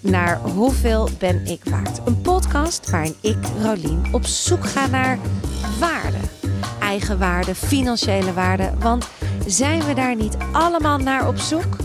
naar Hoeveel ben ik waard? Een podcast waarin ik, Rolien, op zoek ga naar waarde. Eigen waarde, financiële waarde. Want zijn we daar niet allemaal naar op zoek?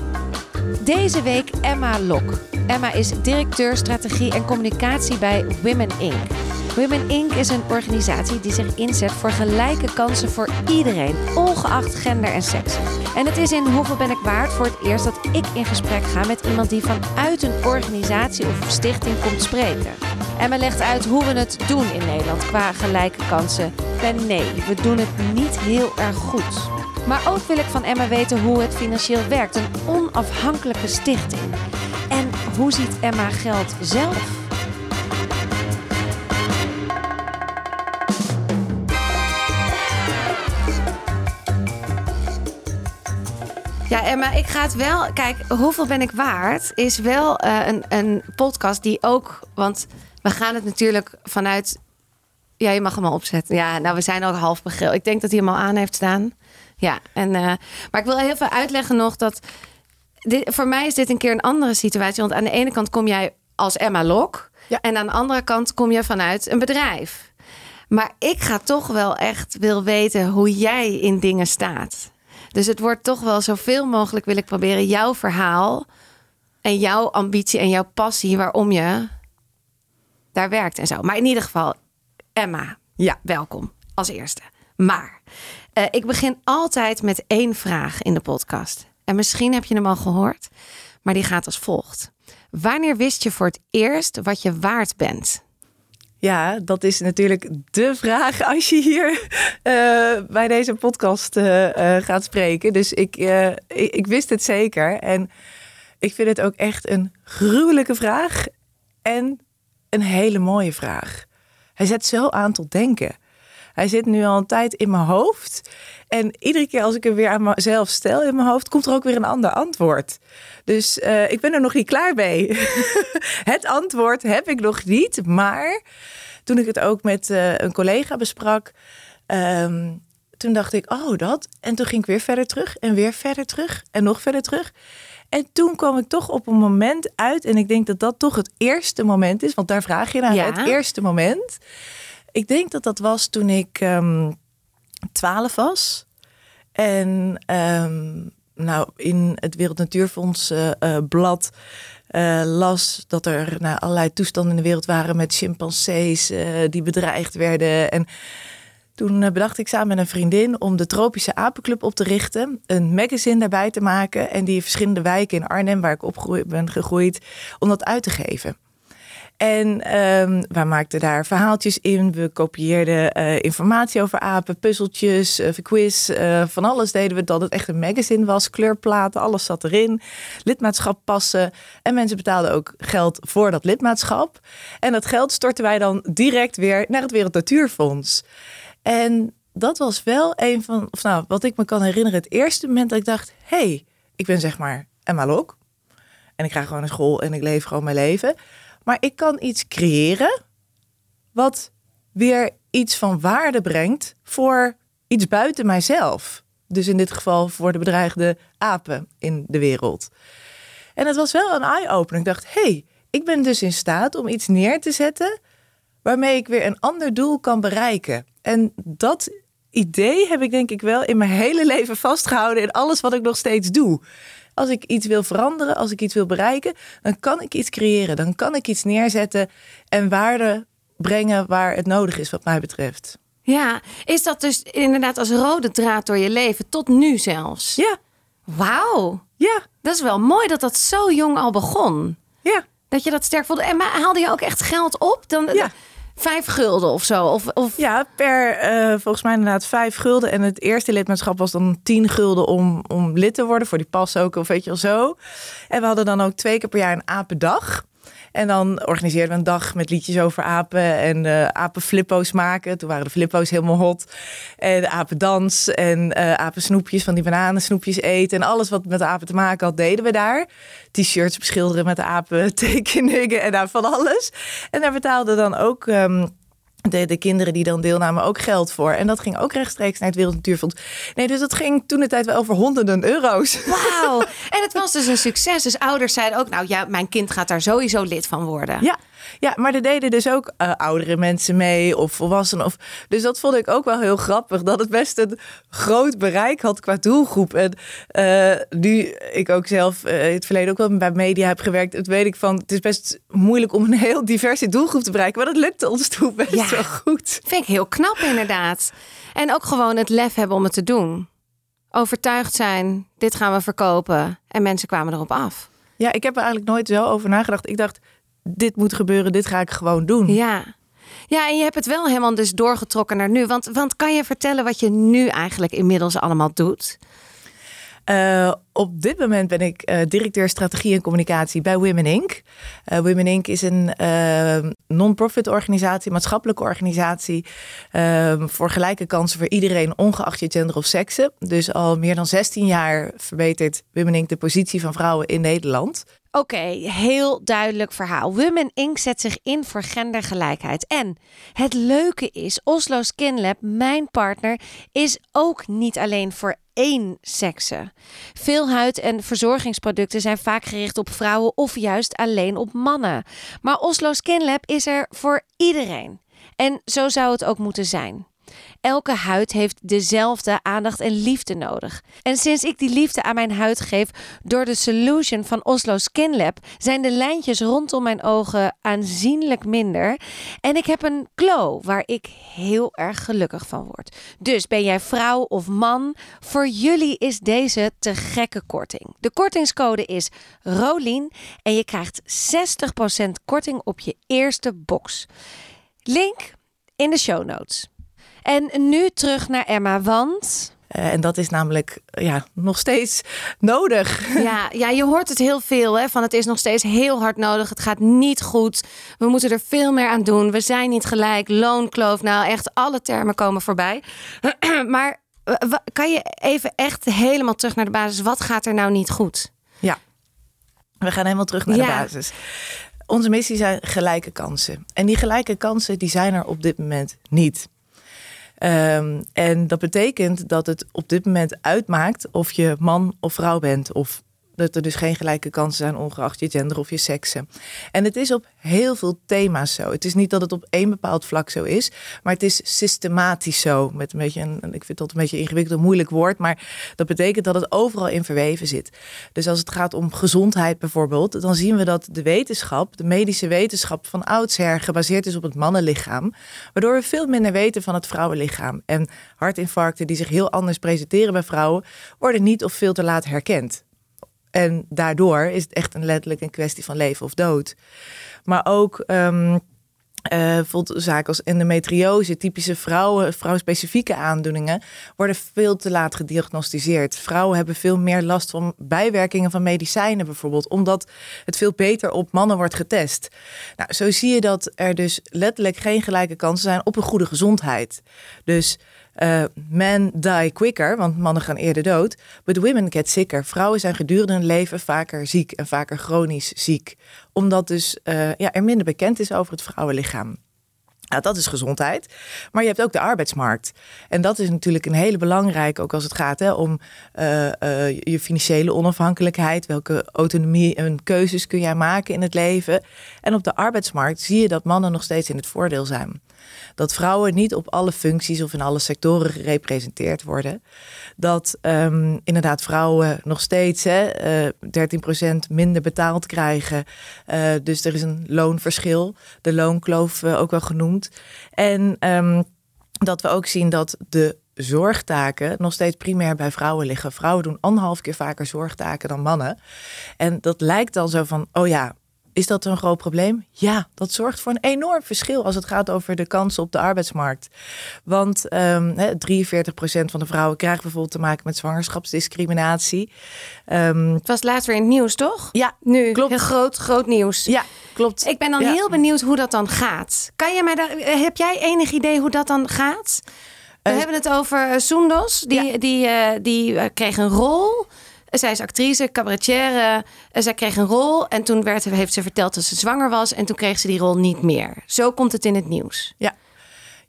Deze week Emma Lok. Emma is directeur strategie en communicatie bij Women Inc. Women Inc. is een organisatie die zich inzet voor gelijke kansen voor iedereen, ongeacht gender en seks. En het is in Hoeveel ben ik waard voor het eerst dat ik in gesprek ga met iemand die vanuit een organisatie of stichting komt spreken. Emma legt uit hoe we het doen in Nederland qua gelijke kansen. En nee, we doen het niet heel erg goed. Maar ook wil ik van Emma weten hoe het financieel werkt, een onafhankelijke stichting. En hoe ziet Emma geld zelf? Ja, Emma, ik ga het wel. Kijk, hoeveel ben ik waard? Is wel eh, een, een podcast die ook. Want we gaan het natuurlijk vanuit. Ja, je mag hem al opzetten. Ja, nou, we zijn al half begril. Ik denk dat hij hem al aan heeft staan. Ja, en, eh, maar ik wil heel veel uitleggen nog dat. Dit, voor mij is dit een keer een andere situatie. Want aan de ene kant kom jij als Emma Lok. Ja. En aan de andere kant kom je vanuit een bedrijf. Maar ik ga toch wel echt wil weten hoe jij in dingen staat. Dus het wordt toch wel zoveel mogelijk wil ik proberen jouw verhaal en jouw ambitie en jouw passie waarom je daar werkt en zo. Maar in ieder geval, Emma, Ja. welkom als eerste. Maar eh, ik begin altijd met één vraag in de podcast. En misschien heb je hem al gehoord, maar die gaat als volgt. Wanneer wist je voor het eerst wat je waard bent? Ja, dat is natuurlijk de vraag als je hier eh, bij deze podcast eh, eh, gaat spreken. Dus ik, ik, ik wist het zeker. En ik vind het ook echt een gruwelijke vraag en een hele mooie vraag. Hij zet zo aan tot denken. Hij zit nu al een tijd in mijn hoofd. En iedere keer als ik hem weer aan mezelf stel in mijn hoofd, komt er ook weer een ander antwoord. Dus ik ben er nog niet klaar mee. het antwoord heb ik nog niet. Maar toen ik het ook met eh, een collega besprak, ehm, toen dacht ik, oh dat. En toen ging ik weer verder terug en weer verder terug en nog verder terug. En toen kwam ik toch op een moment uit. En ik denk dat dat toch het eerste moment is. Want daar vraag je naar Ja. het eerste moment. Ik denk dat dat was toen ik ehm 12 was. En ehm, nou, in het Wereld Natuurfonds eh, eh, blad eh, las dat er nou, allerlei toestanden in de wereld waren met chimpansees eh, die bedreigd werden. En toen eh, bedacht ik samen met een vriendin om de Tropische Apenclub op te richten. Een magazine daarbij te maken. En die verschillende wijken in Arnhem, waar ik op ben gegroeid, om dat uit te geven. En ehm wij maakten daar verhaaltjes in. We kopieerden eh, informatie over apen, puzzeltjes, uh, quiz. eh, van alles deden we dat het echt een magazine was. Kleurplaten, alles zat erin. Lidmaatschap passen. En mensen betaalden ook geld voor dat lidmaatschap. En dat geld stortten wij dan direct weer naar het Wereld Natuurfonds. En dat was wel een van, of nou, wat ik me kan herinneren, het eerste moment dat ik dacht: hé, hey, ik ben zeg maar Emma Lok. En ik ga gewoon naar school en ik leef gewoon mijn leven. Maar ik kan iets creëren wat weer iets van waarde brengt voor iets buiten mijzelf. Dus in dit geval voor de bedreigde apen in de wereld. En het was wel een eye-opener. Ik dacht, hé, hey, ik ben dus in staat om iets neer te zetten waarmee ik weer een ander doel kan bereiken. En dat idee heb ik denk ik wel in mijn hele leven vastgehouden in alles wat ik nog steeds doe. Als ik iets wil veranderen, als ik iets wil bereiken, dan kan ik iets creëren. Dan kan ik iets neerzetten en waarde brengen waar het nodig is, wat mij betreft. Ja, is dat dus inderdaad als rode draad door je leven tot nu zelfs? Ja, Wauw, ja, dat is wel mooi dat dat zo jong al begon. ja. Dat je dat sterk voelde. En maar haalde je ook echt geld op? Dan Ja. Vijf gulden of zo? Of, of... Ja, per eh, volgens mij inderdaad vijf gulden. En het eerste lidmaatschap was dan tien gulden om, om lid te worden. Voor die pas ook, of weet je wel zo. En we hadden dan ook twee keer per jaar een apendag. En dan organiseerden we een dag met liedjes over apen en eh apenflippo's maken. Toen waren de flippo's helemaal hot. En apendans en eh apensnoepjes van die bananensnoepjes eten. En alles wat met apen te maken had, deden we daar. T-shirts beschilderen met apen, tekeningen en nou, van alles. En daar betaalden dan ook... ehm, de, de kinderen die dan deelnamen ook geld voor. En dat ging ook rechtstreeks naar het Wereld Natuurfonds. Nee, dus dat ging toen de tijd wel over honderden euro's. Wauw. En het was dus een succes. Dus ouders zeiden ook, nou ja, mijn kind gaat daar sowieso lid van worden. Ja, ja, maar er deden dus ook uh, oudere mensen mee of volwassenen. Of, dus dat vond ik ook wel heel grappig. Dat het best een groot bereik had qua doelgroep. En uh, nu ik ook zelf uh, in het verleden ook wel bij media heb gewerkt. Het weet ik van, het is best moeilijk om een heel diverse doelgroep te bereiken. Maar dat lukte ons toen best ja, wel goed. Vind ik heel knap inderdaad. En ook gewoon het lef hebben om het te doen. Overtuigd zijn, dit gaan we verkopen. En mensen kwamen erop af. Ja, ik heb er eigenlijk nooit zo over nagedacht. Ik dacht, dit moet gebeuren, dit ga ik gewoon doen. Ja. Ja, en je hebt het wel helemaal dus doorgetrokken naar nu. Want, want kan je vertellen wat je nu eigenlijk inmiddels allemaal doet? Uh, op dit moment ben ik uh, directeur strategie en communicatie bij Women Inc. Uh, Women Inc. is een non-profit organisatie, maatschappelijke organisatie voor gelijke kansen voor iedereen, ongeacht je gender of seksen. Dus al meer dan 16 jaar verbetert Women Inc. de positie van vrouwen in Nederland. Oké, heel duidelijk verhaal. Women Inc. zet zich in voor gendergelijkheid. En het leuke is, Oslo Skin Lab, mijn partner, is ook niet alleen voor één sekse. Veel huid- en verzorgingsproducten zijn vaak gericht op vrouwen of juist alleen op mannen. Maar Oslo Skin Lab is er voor iedereen. En zo zou het ook moeten zijn. Elke huid heeft dezelfde aandacht en liefde nodig. En sinds ik die liefde aan mijn huid geef door de solution van Oslo Skin Lab, zijn de lijntjes rondom mijn ogen aanzienlijk minder. En ik heb een glow waar ik heel erg gelukkig van word. Dus ben jij vrouw of man? Voor jullie is deze te gekke korting. De kortingscode is ROLIN en je krijgt 60% korting op je eerste box. Link in de show notes. En nu terug naar Emma, want. Uh, en dat is namelijk ja, nog steeds nodig. Ja, ja, je hoort het heel veel. Hè, van het is nog steeds heel hard nodig. Het gaat niet goed. We moeten er veel meer aan doen. We zijn niet gelijk. Loonkloof. Nou, echt alle termen komen voorbij. maar kan je even echt helemaal terug naar de basis? Wat gaat er nou niet goed? Ja, we gaan helemaal terug naar ja. de basis. Onze missie zijn gelijke kansen. En die gelijke kansen die zijn er op dit moment niet. Um, en dat betekent dat het op dit moment uitmaakt of je man of vrouw bent. Of dat er dus geen gelijke kansen zijn, ongeacht je gender of je seksen. En het is op heel veel thema's zo. Het is niet dat het op één bepaald vlak zo is, maar het is systematisch zo. Met een beetje een, ik vind dat een beetje een ingewikkeld, moeilijk woord, maar dat betekent dat het overal in verweven zit. Dus als het gaat om gezondheid bijvoorbeeld, dan zien we dat de wetenschap, de medische wetenschap van oudsher gebaseerd is op het mannenlichaam, waardoor we veel minder weten van het vrouwenlichaam. En hartinfarcten die zich heel anders presenteren bij vrouwen, worden niet of veel te laat herkend. En daardoor is het echt een letterlijk een kwestie van leven of dood. Maar ook um, uh, zaken als endometriose, typische vrouwen, vrouwspecifieke aandoeningen, worden veel te laat gediagnosticeerd. Vrouwen hebben veel meer last van bijwerkingen van medicijnen bijvoorbeeld, omdat het veel beter op mannen wordt getest. Nou, zo zie je dat er dus letterlijk geen gelijke kansen zijn op een goede gezondheid. Dus uh, men die quicker, want mannen gaan eerder dood. But women get sicker. Vrouwen zijn gedurende hun leven vaker ziek en vaker chronisch ziek. Omdat dus uh, ja, er minder bekend is over het vrouwenlichaam. Nou, dat is gezondheid. Maar je hebt ook de arbeidsmarkt. En dat is natuurlijk een hele belangrijke, ook als het gaat hè, om uh, je financiële onafhankelijkheid. Welke autonomie en keuzes kun jij maken in het leven? En op de arbeidsmarkt zie je dat mannen nog steeds in het voordeel zijn dat vrouwen niet op alle functies of in alle sectoren gerepresenteerd worden. Dat um, inderdaad vrouwen nog steeds hè, uh, 13% minder betaald krijgen. Uh, dus er is een loonverschil, de loonkloof uh, ook wel genoemd. En um, dat we ook zien dat de zorgtaken nog steeds primair bij vrouwen liggen. Vrouwen doen anderhalf keer vaker zorgtaken dan mannen. En dat lijkt dan zo van, oh ja, is dat een groot probleem? Ja, dat zorgt voor een enorm verschil als het gaat over de kansen op de arbeidsmarkt. Want um, 43% van de vrouwen krijgen bijvoorbeeld te maken met zwangerschapsdiscriminatie. Um, het was laatst weer in het nieuws, toch? Ja, nu. Klopt. Heel groot, groot nieuws. Ja, klopt. Ik ben dan heel benieuwd hoe dat dan gaat. Kan je mij daar, heb jij enig idee hoe dat dan gaat? We uh, hebben het over Soendos. Die, ja. die, uh, die kreeg een rol. Zij is actrice, cabaretière. Zij kreeg een rol en toen werd, heeft ze verteld dat ze zwanger was. En toen kreeg ze die rol niet meer. Zo komt het in het nieuws. Ja.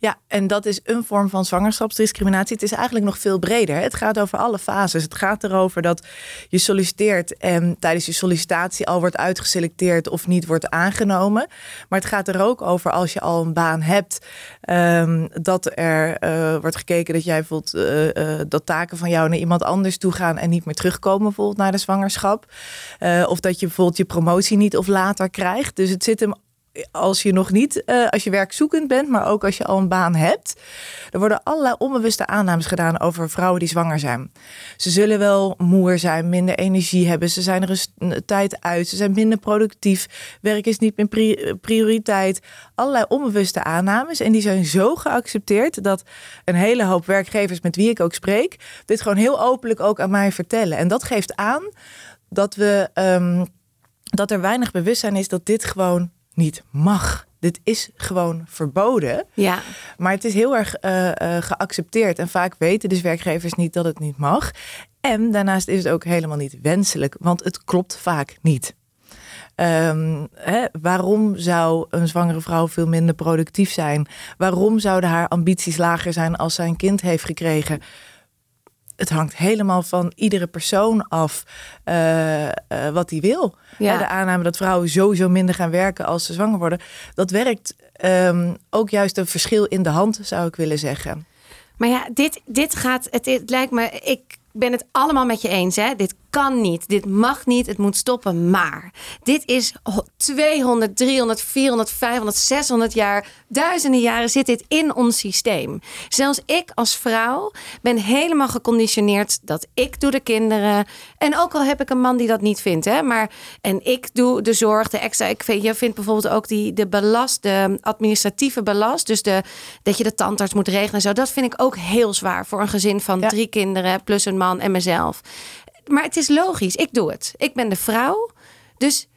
Ja, en dat is een vorm van zwangerschapsdiscriminatie. Het is eigenlijk nog veel breder. Het gaat over alle fases. Het gaat erover dat je solliciteert en tijdens je sollicitatie al wordt uitgeselecteerd of niet wordt aangenomen. Maar het gaat er ook over als je al een baan hebt, um, dat er uh, wordt gekeken dat jij bijvoorbeeld uh, uh, dat taken van jou naar iemand anders toe gaan en niet meer terugkomen, bijvoorbeeld na de zwangerschap. of dat je bijvoorbeeld je promotie niet of later krijgt. Dus het zit hem als je nog niet, uh, als je werkzoekend bent, maar ook als je al een baan hebt. Er worden allerlei onbewuste aannames gedaan over vrouwen die zwanger zijn. Ze zullen wel moer zijn, minder energie hebben, ze zijn er een tijd uit, ze zijn minder productief, werk is niet meer prioriteit. Allerlei onbewuste aannames en die zijn zo geaccepteerd dat een hele hoop werkgevers met wie ik ook spreek, dit gewoon heel openlijk ook aan mij vertellen. En dat geeft aan dat we. Um, dat er weinig bewustzijn is dat dit gewoon niet mag. Dit is gewoon verboden. Ja. Maar het is heel erg uh, uh, geaccepteerd. En vaak weten dus werkgevers niet dat het niet mag. En daarnaast is het ook helemaal niet wenselijk, want het klopt vaak niet. Um, hè, waarom zou een zwangere vrouw veel minder productief zijn? Waarom zouden haar ambities lager zijn als zij een kind heeft gekregen? Het hangt helemaal van iedere persoon af uh, uh, wat hij wil. Ja. De aanname dat vrouwen sowieso minder gaan werken als ze zwanger worden, dat werkt um, ook juist een verschil in de hand, zou ik willen zeggen. Maar ja, dit, dit gaat, het, het lijkt me, ik ben het allemaal met je eens. Hè? Dit kan niet, dit mag niet, het moet stoppen. Maar dit is 200, 300, 400, 500, 600 jaar, duizenden jaren zit dit in ons systeem. Zelfs ik als vrouw ben helemaal geconditioneerd dat ik doe de kinderen. En ook al heb ik een man die dat niet vindt, hè, maar en ik doe de zorg, de extra. Ik vind, je vindt bijvoorbeeld ook die de belast, de administratieve belast, dus de, dat je de tandarts moet regelen en zo. Dat vind ik ook heel zwaar voor een gezin van ja. drie kinderen plus een man en mezelf maar het is logisch. Ik doe het. Ik ben de vrouw. Dus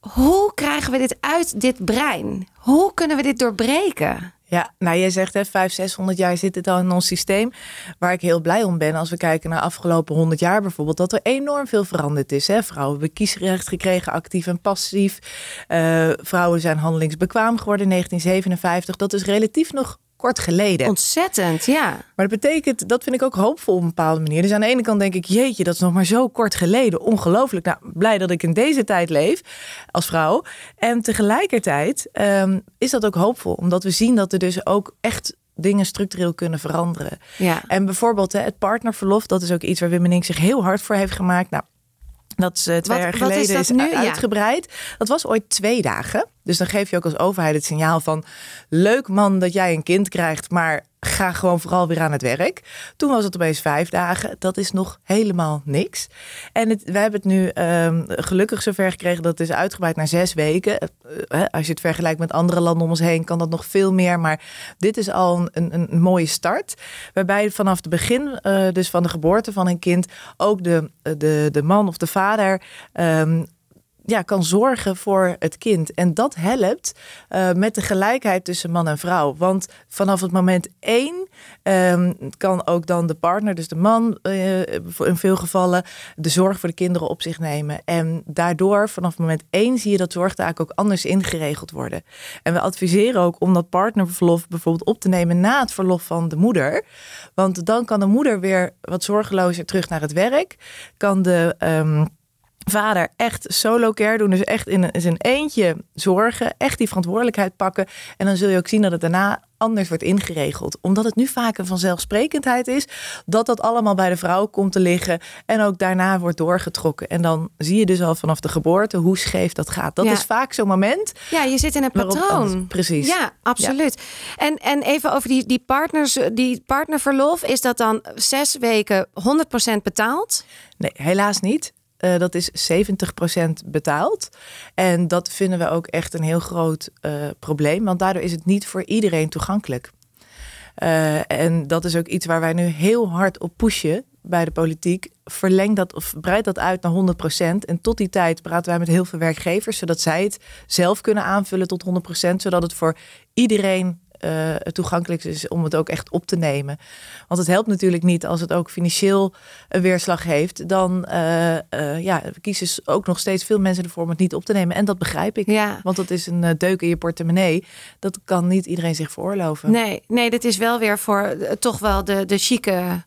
hoe krijgen we dit uit dit brein? Hoe kunnen we dit doorbreken? Ja, nou jij zegt hè, 500, 600 jaar zit het al in ons systeem. Waar ik heel blij om ben als we kijken naar de afgelopen 100 jaar bijvoorbeeld. Dat er enorm veel veranderd is. Hè. Vrouwen hebben kiesrecht gekregen, actief en passief. Uh, vrouwen zijn handelingsbekwaam geworden in 1957. Dat is relatief nog kort geleden. Ontzettend, ja. Maar dat betekent, dat vind ik ook hoopvol op een bepaalde manier. Dus aan de ene kant denk ik, jeetje, dat is nog maar zo kort geleden. Ongelooflijk. Nou, blij dat ik in deze tijd leef als vrouw. En tegelijkertijd um, is dat ook hoopvol, omdat we zien dat er dus ook echt dingen structureel kunnen veranderen. Ja. En bijvoorbeeld hè, het partnerverlof, dat is ook iets waar Wim zich heel hard voor heeft gemaakt. Nou, dat is uh, twee wat, jaar geleden is, is nu? uitgebreid. Ja. Dat was ooit twee dagen. Dus dan geef je ook als overheid het signaal van... leuk man dat jij een kind krijgt, maar ga gewoon vooral weer aan het werk. Toen was het opeens vijf dagen. Dat is nog helemaal niks. En het, we hebben het nu um, gelukkig zover gekregen dat het is uitgebreid naar zes weken. Uh, als je het vergelijkt met andere landen om ons heen, kan dat nog veel meer. Maar dit is al een, een, mooie start. Waarbij vanaf het begin, uh, dus van de geboorte van een kind, ook de, de, de man of de vader. Um, ja, kan zorgen voor het kind. En dat helpt uh, met de gelijkheid tussen man en vrouw. Want vanaf het moment één um, kan ook dan de partner, dus de man uh, in veel gevallen, de zorg voor de kinderen op zich nemen. En daardoor, vanaf moment één, zie je dat zorgtaken ook anders ingeregeld worden. En we adviseren ook om dat partnerverlof bijvoorbeeld op te nemen na het verlof van de moeder. Want dan kan de moeder weer wat zorgelozer terug naar het werk. Kan de. Um, vader echt solo care doen. Dus echt in zijn eentje zorgen. Echt die verantwoordelijkheid pakken. En dan zul je ook zien dat het daarna anders wordt ingeregeld. Omdat het nu vaak een vanzelfsprekendheid is. Dat dat allemaal bij de vrouw komt te liggen. En ook daarna wordt doorgetrokken. En dan zie je dus al vanaf de geboorte hoe scheef dat gaat. Dat ja. is vaak zo'n moment. Ja, je zit in een patroon. Precies. Ja, absoluut. Ja. En, en even over die, die, partners, die partnerverlof. Is dat dan zes weken 100% betaald? Nee, helaas niet. Uh, dat is 70% betaald. En dat vinden we ook echt een heel groot uh, probleem, want daardoor is het niet voor iedereen toegankelijk. Uh, en dat is ook iets waar wij nu heel hard op pushen bij de politiek. Verleng dat of breid dat uit naar 100%. En tot die tijd praten wij met heel veel werkgevers, zodat zij het zelf kunnen aanvullen tot 100%, zodat het voor iedereen uh, toegankelijk is om het ook echt op te nemen. Want het helpt natuurlijk niet als het ook financieel een weerslag heeft. Dan uh, ja, kiezen ook nog steeds veel mensen ervoor om het niet op te nemen. En dat begrijp ik. Ja. Want dat is een deuk in je portemonnee. Dat kan niet iedereen zich veroorloven. Nee, nee dit is wel weer voor toch wel de, de chique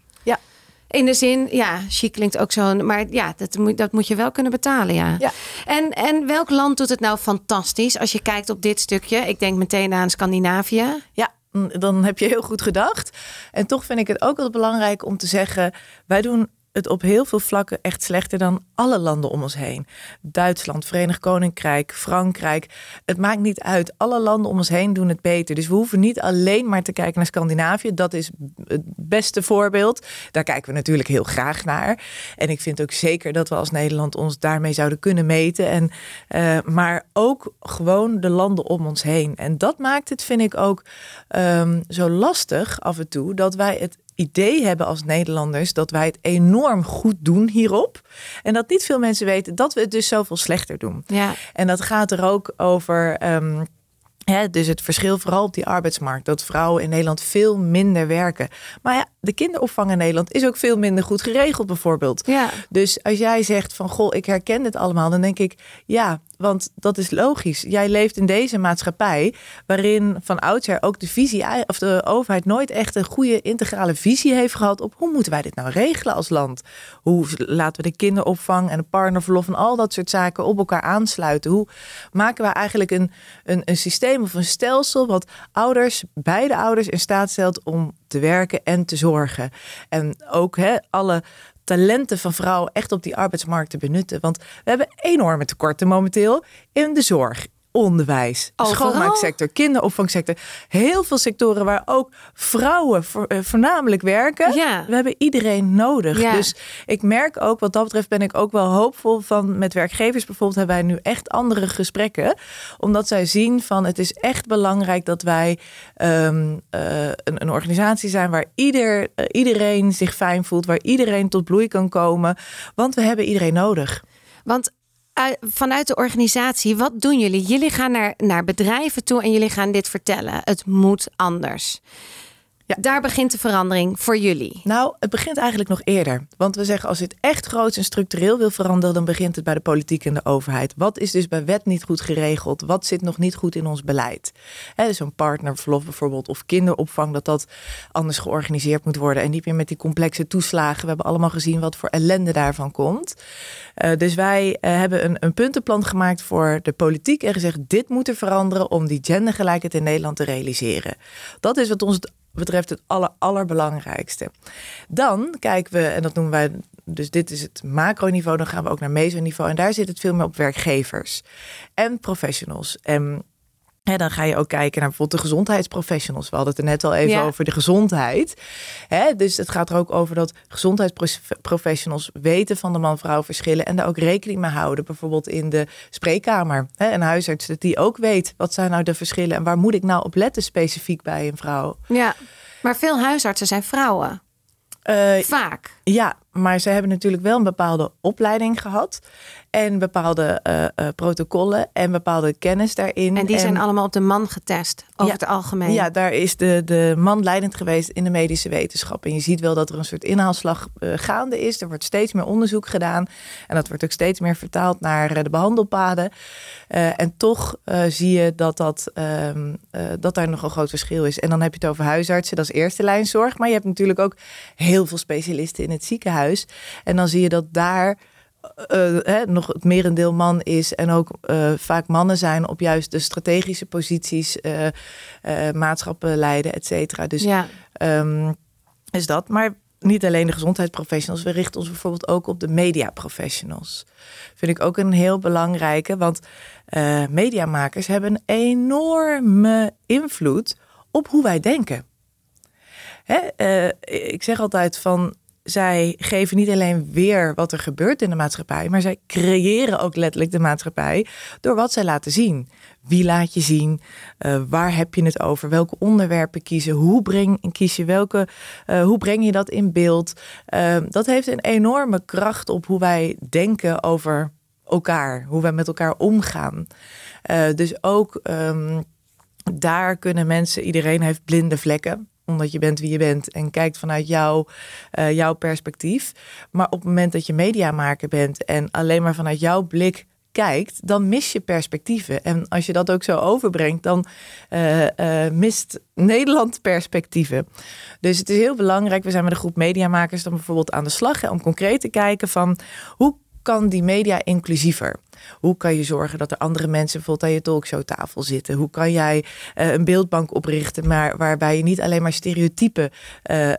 in de zin, ja, chic klinkt ook zo. Maar ja, dat moet, dat moet je wel kunnen betalen, ja. ja. En, en welk land doet het nou fantastisch als je kijkt op dit stukje? Ik denk meteen aan Scandinavië. Ja, dan heb je heel goed gedacht. En toch vind ik het ook wel belangrijk om te zeggen: wij doen het op heel veel vlakken echt slechter dan alle landen om ons heen. Duitsland, Verenigd Koninkrijk, Frankrijk. Het maakt niet uit. Alle landen om ons heen doen het beter. Dus we hoeven niet alleen maar te kijken naar Scandinavië. Dat is het beste voorbeeld. Daar kijken we natuurlijk heel graag naar. En ik vind ook zeker dat we als Nederland ons daarmee zouden kunnen meten. En, uh, maar ook gewoon de landen om ons heen. En dat maakt het, vind ik ook, um, zo lastig af en toe dat wij het idee hebben als Nederlanders dat wij het enorm goed doen hierop. En dat niet veel mensen weten dat we het dus zoveel slechter doen. Ja. En dat gaat er ook over. Um, dus het verschil vooral op die arbeidsmarkt. Dat vrouwen in Nederland veel minder werken. Maar ja, de kinderopvang in Nederland is ook veel minder goed geregeld bijvoorbeeld. Ja. Dus als jij zegt van goh, ik herken het allemaal. Dan denk ik ja, want dat is logisch. Jij leeft in deze maatschappij waarin van oudsher ook de visie of de overheid nooit echt een goede integrale visie heeft gehad op hoe moeten wij dit nou regelen als land? Hoe laten we de kinderopvang en de partnerverlof en al dat soort zaken op elkaar aansluiten? Hoe maken we eigenlijk een, een, een systeem of een stelsel wat ouders, beide ouders in staat stelt om te werken en te zorgen? En ook hè, alle talenten van vrouwen echt op die arbeidsmarkt te benutten. Want we hebben enorme tekorten momenteel in de zorg, onderwijs, schoonmaaksector, kinderopvangsector. Heel veel sectoren waar ook vrouwen eh, voornamelijk werken. Ja. We hebben iedereen nodig. Dus ik merk ook, wat dat betreft ben ik ook wel hoopvol van met werkgevers bijvoorbeeld hebben wij nu echt andere gesprekken. Omdat zij zien van het is echt belangrijk dat wij ehm, eh, een, een, organisatie zijn waar ieder, uh, iedereen zich fijn voelt, waar iedereen tot bloei kan komen. Want we hebben iedereen nodig. Want vanuit de organisatie, wat doen jullie? Jullie gaan naar, naar bedrijven toe en jullie gaan dit vertellen. Het moet anders. Ja. Daar begint de verandering voor jullie. Nou, het begint eigenlijk nog eerder. Want we zeggen als je het echt groot en structureel wil veranderen, dan begint het bij de politiek en de overheid. Wat is dus bij wet niet goed geregeld? Wat zit nog niet goed in ons beleid? He, dus een partnerverlof bijvoorbeeld of kinderopvang, dat dat anders georganiseerd moet worden en niet meer met die complexe toeslagen. We hebben allemaal gezien wat voor ellende daarvan komt. Uh, dus wij uh, hebben een, een puntenplan gemaakt voor de politiek en gezegd: dit moet er veranderen om die gendergelijkheid in Nederland te realiseren. Dat is wat ons het betreft het aller, allerbelangrijkste. Dan kijken we, en dat noemen wij, dus dit is het macroniveau, dan gaan we ook naar mesoniveau. En daar zit het veel meer op werkgevers en professionals. En dan ga je ook kijken naar bijvoorbeeld de gezondheidsprofessionals. We hadden het er net al even over de gezondheid. dus het gaat er ook over dat gezondheidsprofessionals weten van de man-vrouw verschillen en daar ook rekening mee houden. Bijvoorbeeld in de spreekkamer. He, een huisarts die ook weet wat zijn nou de verschillen en waar moet ik nou op letten specifiek bij een vrouw. Ja, maar veel huisartsen zijn vrouwen. Uh, Vaak. Ja, maar ze hebben natuurlijk wel een bepaalde opleiding gehad. En bepaalde uh, uh, protocollen en bepaalde kennis daarin. En die zijn allemaal op de man getest, over het algemeen. Ja, daar is de, de man leidend geweest in de medische wetenschap. En je ziet wel dat er een soort inhaalslag uh, gaande is. Er wordt steeds meer onderzoek gedaan. En dat wordt ook steeds meer vertaald naar de behandelpaden. en toch zie je dat, dat, ehm, dat daar nog een groot verschil is. En dan heb je het over huisartsen, dat is eerste lijn zorg. Maar je hebt natuurlijk ook heel veel specialisten in het ziekenhuis. En dan zie je dat daar uh, nog het merendeel man is en ook uh, vaak mannen zijn op juist de strategische posities, uh, maatschappen leiden, et cetera. Dus ja. um, is dat. Maar niet alleen de gezondheidsprofessionals, we richten ons bijvoorbeeld ook op de mediaprofessionals. Vind ik ook een heel belangrijke, want mediamakers hebben een enorme invloed op hoe wij denken. Hè? ik zeg altijd van zij geven niet alleen weer wat er gebeurt in de maatschappij, maar zij creëren ook letterlijk de maatschappij door wat zij laten zien. Wie laat je zien? Uh, waar heb je het over? Welke onderwerpen kiezen? Hoe breng, kies je welke? Uh, hoe breng je dat in beeld? Uh, dat heeft een enorme kracht op hoe wij denken over elkaar, hoe wij met elkaar omgaan. dus ook. Um, daar kunnen mensen, iedereen heeft blinde vlekken omdat je bent wie je bent en kijkt vanuit jou, uh, jouw perspectief. Maar op het moment dat je mediamaker bent en alleen maar vanuit jouw blik kijkt, dan mis je perspectieven. En als je dat ook zo overbrengt, dan uh, uh, mist Nederland perspectieven. Dus het is heel belangrijk. We zijn met een groep mediamakers dan bijvoorbeeld aan de slag om concreet te kijken van hoe kan die media inclusiever? Hoe kan je zorgen dat er andere mensen bijvoorbeeld aan je talkshowtafel zitten? Hoe kan jij uh, een beeldbank oprichten, maar waarbij je niet alleen maar stereotypen uh, uh,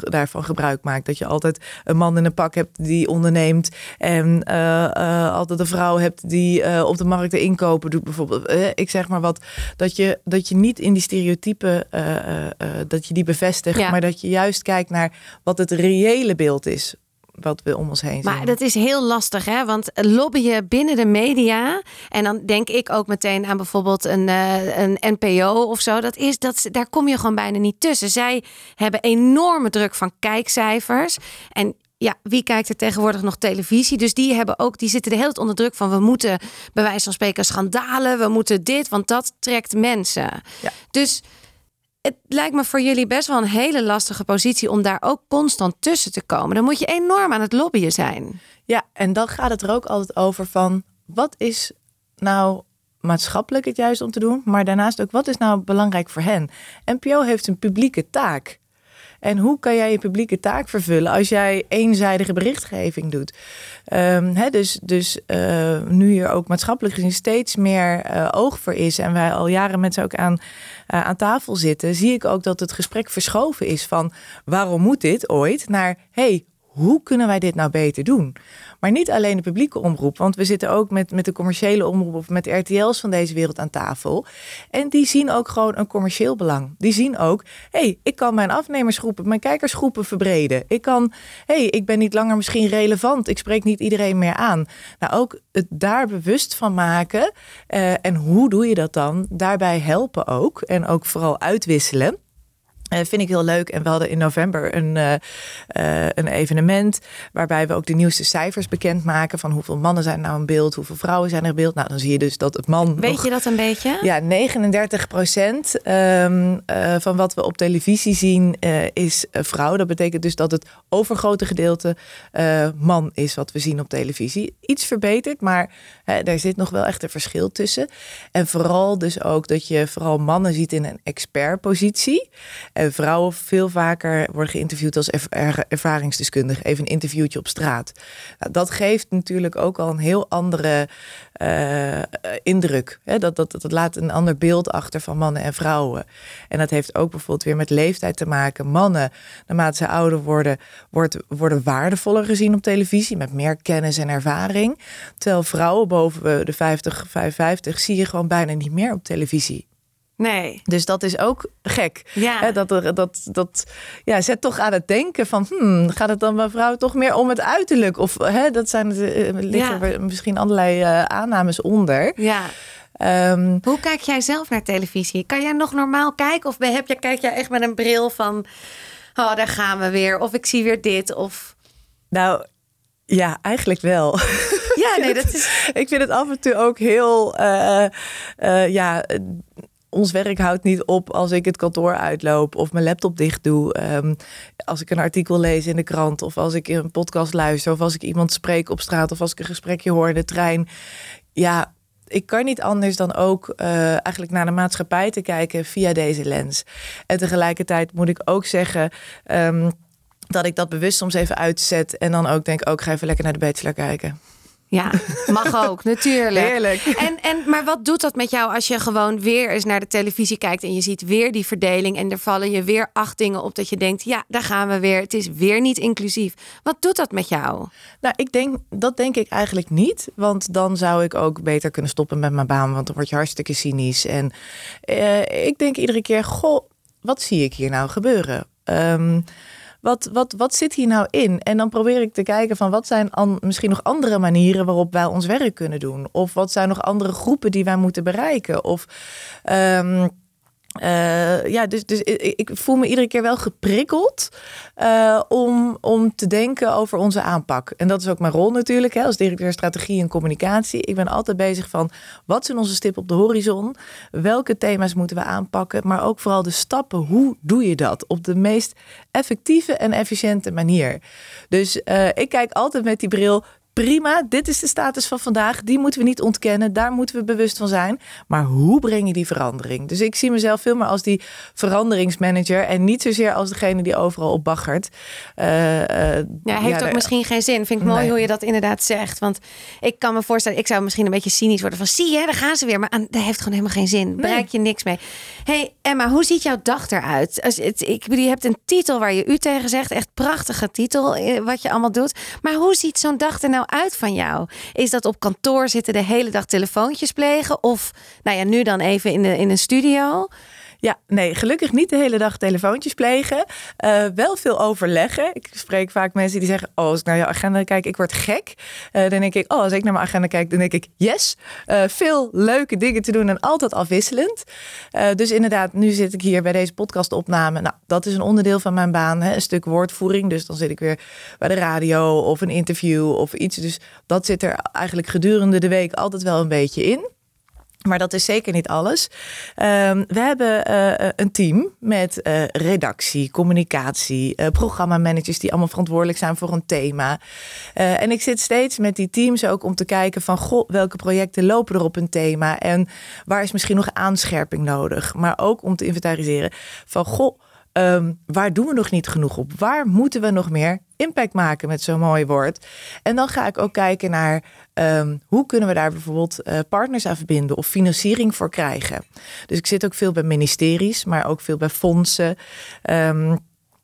daarvan gebruik maakt? Dat je altijd een man in een pak hebt die onderneemt en altijd een vrouw hebt die op de markt de inkopen doet, bijvoorbeeld. ik zeg maar wat, dat je, dat je niet in die stereotypen, dat je die bevestigt, ja. maar dat je juist kijkt naar wat het reële beeld is wat we om ons heen zien. Maar dat is heel lastig, hè? Want lobbyen binnen de media. En dan denk ik ook meteen aan bijvoorbeeld een, uh, een NPO of zo. Dat is, dat, daar kom je gewoon bijna niet tussen. Zij hebben enorme druk van kijkcijfers. En ja, wie kijkt er tegenwoordig nog televisie? Dus die hebben ook, die zitten de hele tijd onder druk van we moeten bij wijze van spreken schandalen, we moeten dit, want dat trekt mensen. Ja. Dus het lijkt me voor jullie best wel een hele lastige positie om daar ook constant tussen te komen. Dan moet je enorm aan het lobbyen zijn. Ja, en dan gaat het er ook altijd over van wat is nou maatschappelijk het juist om te doen, maar daarnaast ook wat is nou belangrijk voor hen. NPO heeft een publieke taak. En hoe kan jij je publieke taak vervullen als jij eenzijdige berichtgeving doet? Um, dus dus uh, nu hier ook maatschappelijk gezien steeds meer uh, oog voor is en wij al jaren met ze ook aan, uh, aan tafel zitten, zie ik ook dat het gesprek verschoven is van waarom moet dit ooit naar hey, hoe kunnen wij dit nou beter doen? Maar niet alleen de publieke omroep, want we zitten ook met, met de commerciële omroep of met de RTL's van deze wereld aan tafel. En die zien ook gewoon een commercieel belang. Die zien ook, hé, hey, ik kan mijn afnemersgroepen, mijn kijkersgroepen verbreden. Ik kan, hé, hey, ik ben niet langer misschien relevant. Ik spreek niet iedereen meer aan. Nou, ook het daar bewust van maken. Uh, en hoe doe je dat dan? Daarbij helpen ook. En ook vooral uitwisselen. Uh, vind ik heel leuk. En we hadden in november een, uh, uh, een evenement waarbij we ook de nieuwste cijfers bekendmaken van hoeveel mannen zijn nou in beeld, hoeveel vrouwen zijn er in beeld. Nou, dan zie je dus dat het man. Weet je dat een beetje? Ja, 39 procent um, van wat we op televisie zien is vrouw. Dat betekent dus dat het overgrote gedeelte man is wat we zien op televisie. Iets verbeterd, maar daar zit nog wel echt een verschil tussen. En vooral dus ook dat je vooral mannen ziet in een expertpositie. En vrouwen veel vaker worden geïnterviewd als ervaringsdeskundige. Even een interviewtje op straat. Nou, dat geeft natuurlijk ook al een heel andere uh, indruk. Hè? Dat, dat, dat laat een ander beeld achter van mannen en vrouwen. En dat heeft ook bijvoorbeeld weer met leeftijd te maken. Mannen, naarmate ze ouder worden, worden waardevoller gezien op televisie. Met meer kennis en ervaring. Terwijl vrouwen boven de 50, 55 zie je gewoon bijna niet meer op televisie. Nee. Dus dat is ook gek. Ja. dat, dat, dat ja, zet toch aan het denken van... Hmm, gaat het dan bij vrouwen toch meer om het uiterlijk? Of hè, dat zijn, uh, liggen ja. misschien allerlei uh, aannames onder. Ja. Um, Hoe kijk jij zelf naar televisie? Kan jij nog normaal kijken? Of heb je, kijk jij echt met een bril van... Oh, daar gaan we weer. Of ik zie weer dit. Of... Nou, ja, eigenlijk wel. Ja, nee, dat is... ik vind het af en toe ook heel... Uh, uh, ja ons werk houdt niet op als ik het kantoor uitloop of mijn laptop dicht doe. Um, als ik een artikel lees in de krant of als ik een podcast luister of als ik iemand spreek op straat of als ik een gesprekje hoor in de trein. Ja, ik kan niet anders dan ook uh, eigenlijk naar de maatschappij te kijken via deze lens. En tegelijkertijd moet ik ook zeggen. Um, dat ik dat bewust soms even uitzet en dan ook denk, ook oh, ga even lekker naar de bachelor kijken. Ja, mag ook, natuurlijk. Heerlijk. En, en, maar wat doet dat met jou als je gewoon weer eens naar de televisie kijkt en je ziet weer die verdeling en er vallen je weer acht dingen op dat je denkt, ja, daar gaan we weer. Het is weer niet inclusief. Wat doet dat met jou? Nou, ik denk, dat denk ik eigenlijk niet. Want dan zou ik ook beter kunnen stoppen met mijn baan, want dan word je hartstikke cynisch. En uh, ik denk iedere keer, goh, wat zie ik hier nou gebeuren? Um, wat, wat, wat zit hier nou in? En dan probeer ik te kijken van wat zijn misschien nog andere manieren waarop wij ons werk kunnen doen. Of wat zijn nog andere groepen die wij moeten bereiken. Of um, Uh, ja, dus, dus ik, voel me iedere keer wel geprikkeld uh, om, om te denken over onze aanpak. En dat is ook mijn rol natuurlijk, hè, als directeur strategie en communicatie. Ik ben altijd bezig van wat zijn onze stippen op de horizon? Welke thema's moeten we aanpakken? Maar ook vooral de stappen. Hoe doe je dat op de meest effectieve en efficiënte manier? Dus uh, ik kijk altijd met die bril prima, dit is de status van vandaag. Die moeten we niet ontkennen. Daar moeten we bewust van zijn. Maar hoe breng je die verandering? Dus ik zie mezelf veel meer als die veranderingsmanager en niet zozeer als degene die overal op baggert. Uh, uh, ja, heeft ook misschien geen zin. Vind ik mooi hoe je dat inderdaad zegt. Want ik kan me voorstellen, ik zou misschien een beetje cynisch worden van zie je, daar gaan ze weer. Maar aan, dat heeft gewoon helemaal geen zin. Bereik je niks mee. hey, Emma, hoe ziet jouw dag eruit? Als het, ik je hebt een titel waar je u tegen zegt. Echt prachtige titel eh, wat je allemaal doet. Maar hoe ziet zo'n dag er nou uit van jou? Is dat op kantoor zitten de hele dag telefoontjes plegen? Of nou ja, nu dan even in, de, in een studio? Ja, nee, gelukkig niet de hele dag telefoontjes plegen. Uh, wel veel overleggen. Ik spreek vaak mensen die zeggen: Oh, als ik naar jouw agenda kijk, ik word gek. Uh, dan denk ik: Oh, als ik naar mijn agenda kijk, dan denk ik: Yes. Uh, veel leuke dingen te doen en altijd afwisselend. dus inderdaad, nu zit ik hier bij deze podcastopname. Nou, dat is een onderdeel van mijn baan. Hè? Een stuk woordvoering. Dus dan zit ik weer bij de radio of een interview of iets. Dus dat zit er eigenlijk gedurende de week altijd wel een beetje in. Maar dat is zeker niet alles. Um, we hebben uh, een team met uh, redactie, communicatie, uh, programmamanagers die allemaal verantwoordelijk zijn voor een thema. en ik zit steeds met die teams ook om te kijken van goh, welke projecten lopen er op een thema en waar is misschien nog aanscherping nodig. Maar ook om te inventariseren van goh, um, waar doen we nog niet genoeg op? Waar moeten we nog meer impact maken met zo'n mooi woord? En dan ga ik ook kijken naar um, hoe kunnen we daar bijvoorbeeld uh, partners aan verbinden of financiering voor krijgen. Dus ik zit ook veel bij ministeries, maar ook veel bij fondsen. Um,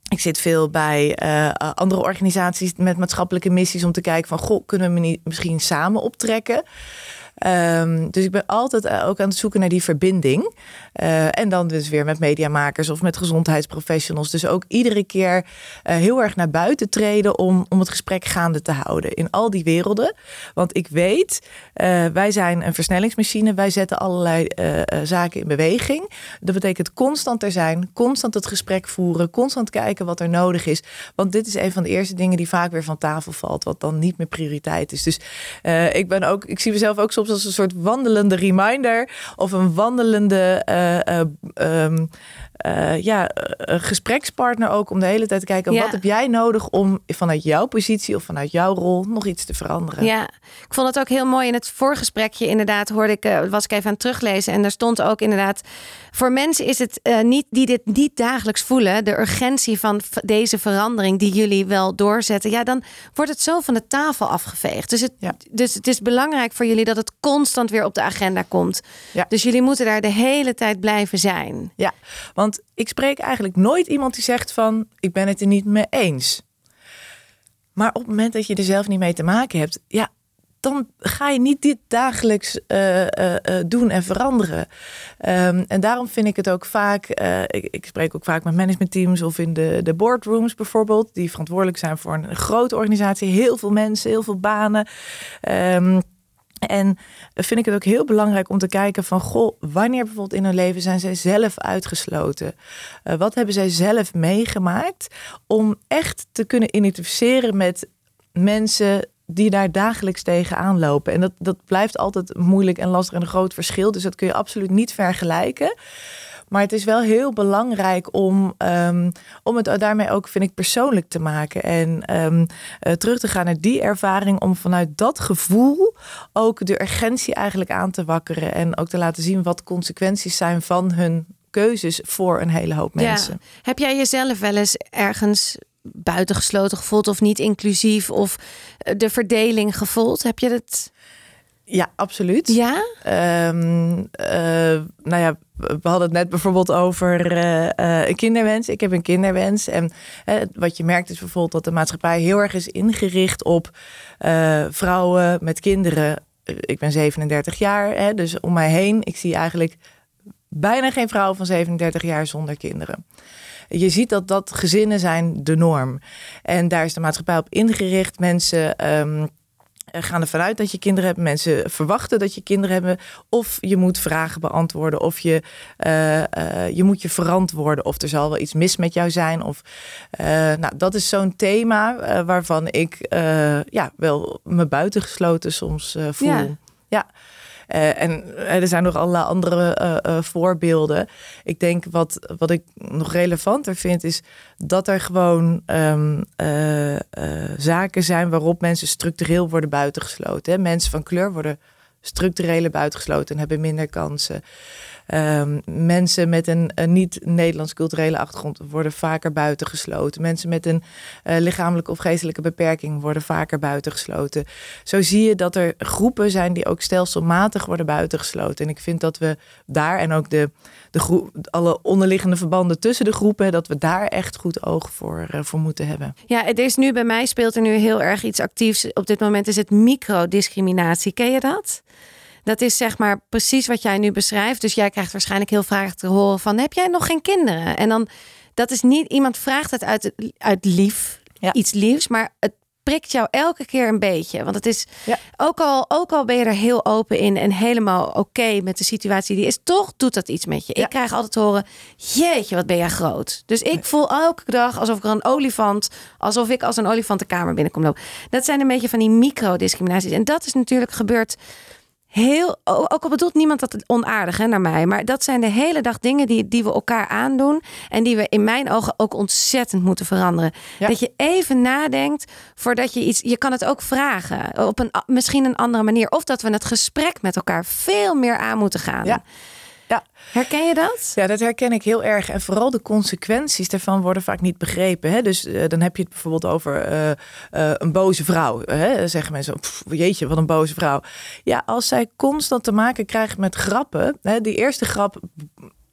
ik zit veel bij uh, andere organisaties met maatschappelijke missies om te kijken van, goh, kunnen we misschien samen optrekken? Um, dus ik ben altijd uh, ook aan het zoeken naar die verbinding. Uh, en dan dus weer met mediamakers of met gezondheidsprofessionals. Dus ook iedere keer uh, heel erg naar buiten treden om, om het gesprek gaande te houden in al die werelden. Want ik weet, wij zijn een versnellingsmachine. Wij zetten allerlei zaken in beweging. Dat betekent constant er zijn, constant het gesprek voeren, constant kijken wat er nodig is. Want dit is een van de eerste dingen die vaak weer van tafel valt, wat dan niet meer prioriteit is. Dus ik ben ook, ik zie mezelf ook soms als een soort wandelende reminder of een wandelende uh, uh, ja, een gesprekspartner ook om de hele tijd te kijken wat heb jij nodig om vanuit jouw positie of vanuit jouw rol nog iets te veranderen. Ja, ik vond het ook heel mooi in het voorgesprekje inderdaad hoorde ik, was ik even aan het teruglezen en daar stond ook inderdaad voor mensen is het uh, niet die dit niet dagelijks voelen, de urgentie van deze verandering die jullie wel doorzetten, ja dan wordt het zo van de tafel afgeveegd. Dus het, ja. dus het is belangrijk voor jullie dat het constant weer op de agenda komt. Ja. Dus jullie moeten daar de hele tijd blijven zijn. Ja, want ik spreek eigenlijk nooit iemand die zegt van ik ben het er niet mee eens. Maar op het moment dat je er zelf niet mee te maken hebt, ja, dan ga je niet dit dagelijks uh, uh, doen en veranderen. Um, en daarom vind ik het ook vaak, ik, ik, spreek ook vaak met managementteams of in de, de boardrooms bijvoorbeeld, die verantwoordelijk zijn voor een grote organisatie, heel veel mensen, heel veel banen. Um, en vind ik het ook heel belangrijk om te kijken van, goh, wanneer bijvoorbeeld in hun leven zijn zij zelf uitgesloten? Uh, wat hebben zij zelf meegemaakt om echt te kunnen identificeren met mensen die daar dagelijks tegenaan lopen? En dat, dat blijft altijd moeilijk en lastig en een groot verschil, dus dat kun je absoluut niet vergelijken. Maar het is wel heel belangrijk om, um, om het daarmee ook, vind ik, persoonlijk te maken. En um, uh, terug te gaan naar die ervaring om vanuit dat gevoel ook de urgentie eigenlijk aan te wakkeren. En ook te laten zien wat consequenties zijn van hun keuzes voor een hele hoop mensen. Ja. Heb jij jezelf wel eens ergens buitengesloten gevoeld of niet inclusief of de verdeling gevoeld? Heb je het? Ja, absoluut. Ja? Um, uh, nou ja, we hadden het net bijvoorbeeld over uh, uh, een kinderwens. Ik heb een kinderwens. En wat je merkt is bijvoorbeeld dat de maatschappij heel erg is ingericht op vrouwen met kinderen. Ik ben 37 jaar, hè, dus om mij heen, ik zie eigenlijk bijna geen vrouw van 37 jaar zonder kinderen. Je ziet dat dat gezinnen zijn de norm. En daar is de maatschappij op ingericht. Mensen um, eh, gaan ervan uit dat je kinderen hebt. Mensen verwachten dat je kinderen hebben. Of je moet vragen beantwoorden. Of je, uh, uh, je moet je verantwoorden. Of er zal wel iets mis met jou zijn. Of, nou, dat is zo'n thema waarvan ik ja, wel me buitengesloten soms voel. ja. ja. Uh, en er zijn nog allerlei andere uh, voorbeelden. Ik denk wat, wat ik nog relevanter vind, is dat er gewoon um, zaken zijn waarop mensen structureel worden buitengesloten. Hè? Mensen van kleur worden structureel buitengesloten en hebben minder kansen. Um, mensen met een, niet-Nederlands culturele achtergrond worden vaker buitengesloten. Mensen met een uh, lichamelijke of geestelijke beperking worden vaker buitengesloten. Zo zie je dat er groepen zijn die ook stelselmatig worden buitengesloten. En ik vind dat we daar en ook de, de groep, alle onderliggende verbanden tussen de groepen, dat we daar echt goed oog voor, uh, voor moeten hebben. Ja, het is nu bij mij speelt er nu heel erg iets actiefs. Op dit moment is het microdiscriminatie. Ken je dat? Dat is zeg maar precies wat jij nu beschrijft. Dus jij krijgt waarschijnlijk heel vaak te horen van... heb jij nog geen kinderen? En dan, dat is niet... Iemand vraagt het uit, uit lief, iets liefs. Maar het prikt jou elke keer een beetje. Want het is, ja. ook, al, ook al ben je er heel open in... en helemaal oké met de situatie die is... toch doet dat iets met je. Ik krijg altijd te horen... jeetje, wat ben jij groot. Dus ik voel elke dag alsof ik een olifant... alsof ik als een olifant de kamer binnenkom lopen. Dat zijn een beetje van die microdiscriminaties. En dat is natuurlijk gebeurd heel, ook al bedoelt niemand dat onaardig hè, naar mij, maar dat zijn de hele dag dingen die, die we elkaar aandoen en die we in mijn ogen ook ontzettend moeten veranderen. Dat je even nadenkt voordat je iets, je kan het ook vragen op een misschien een andere manier, of dat we het gesprek met elkaar veel meer aan moeten gaan. Ja. Ja. Herken je dat? Ja, dat herken ik heel erg. En vooral de consequenties daarvan worden vaak niet begrepen. Hè? Dus uh, dan heb je het bijvoorbeeld over uh, uh, een boze vrouw. Hè? Zeggen mensen, pff, jeetje, wat een boze vrouw. Ja, als zij constant te maken krijgt met grappen. Hè? Die eerste grap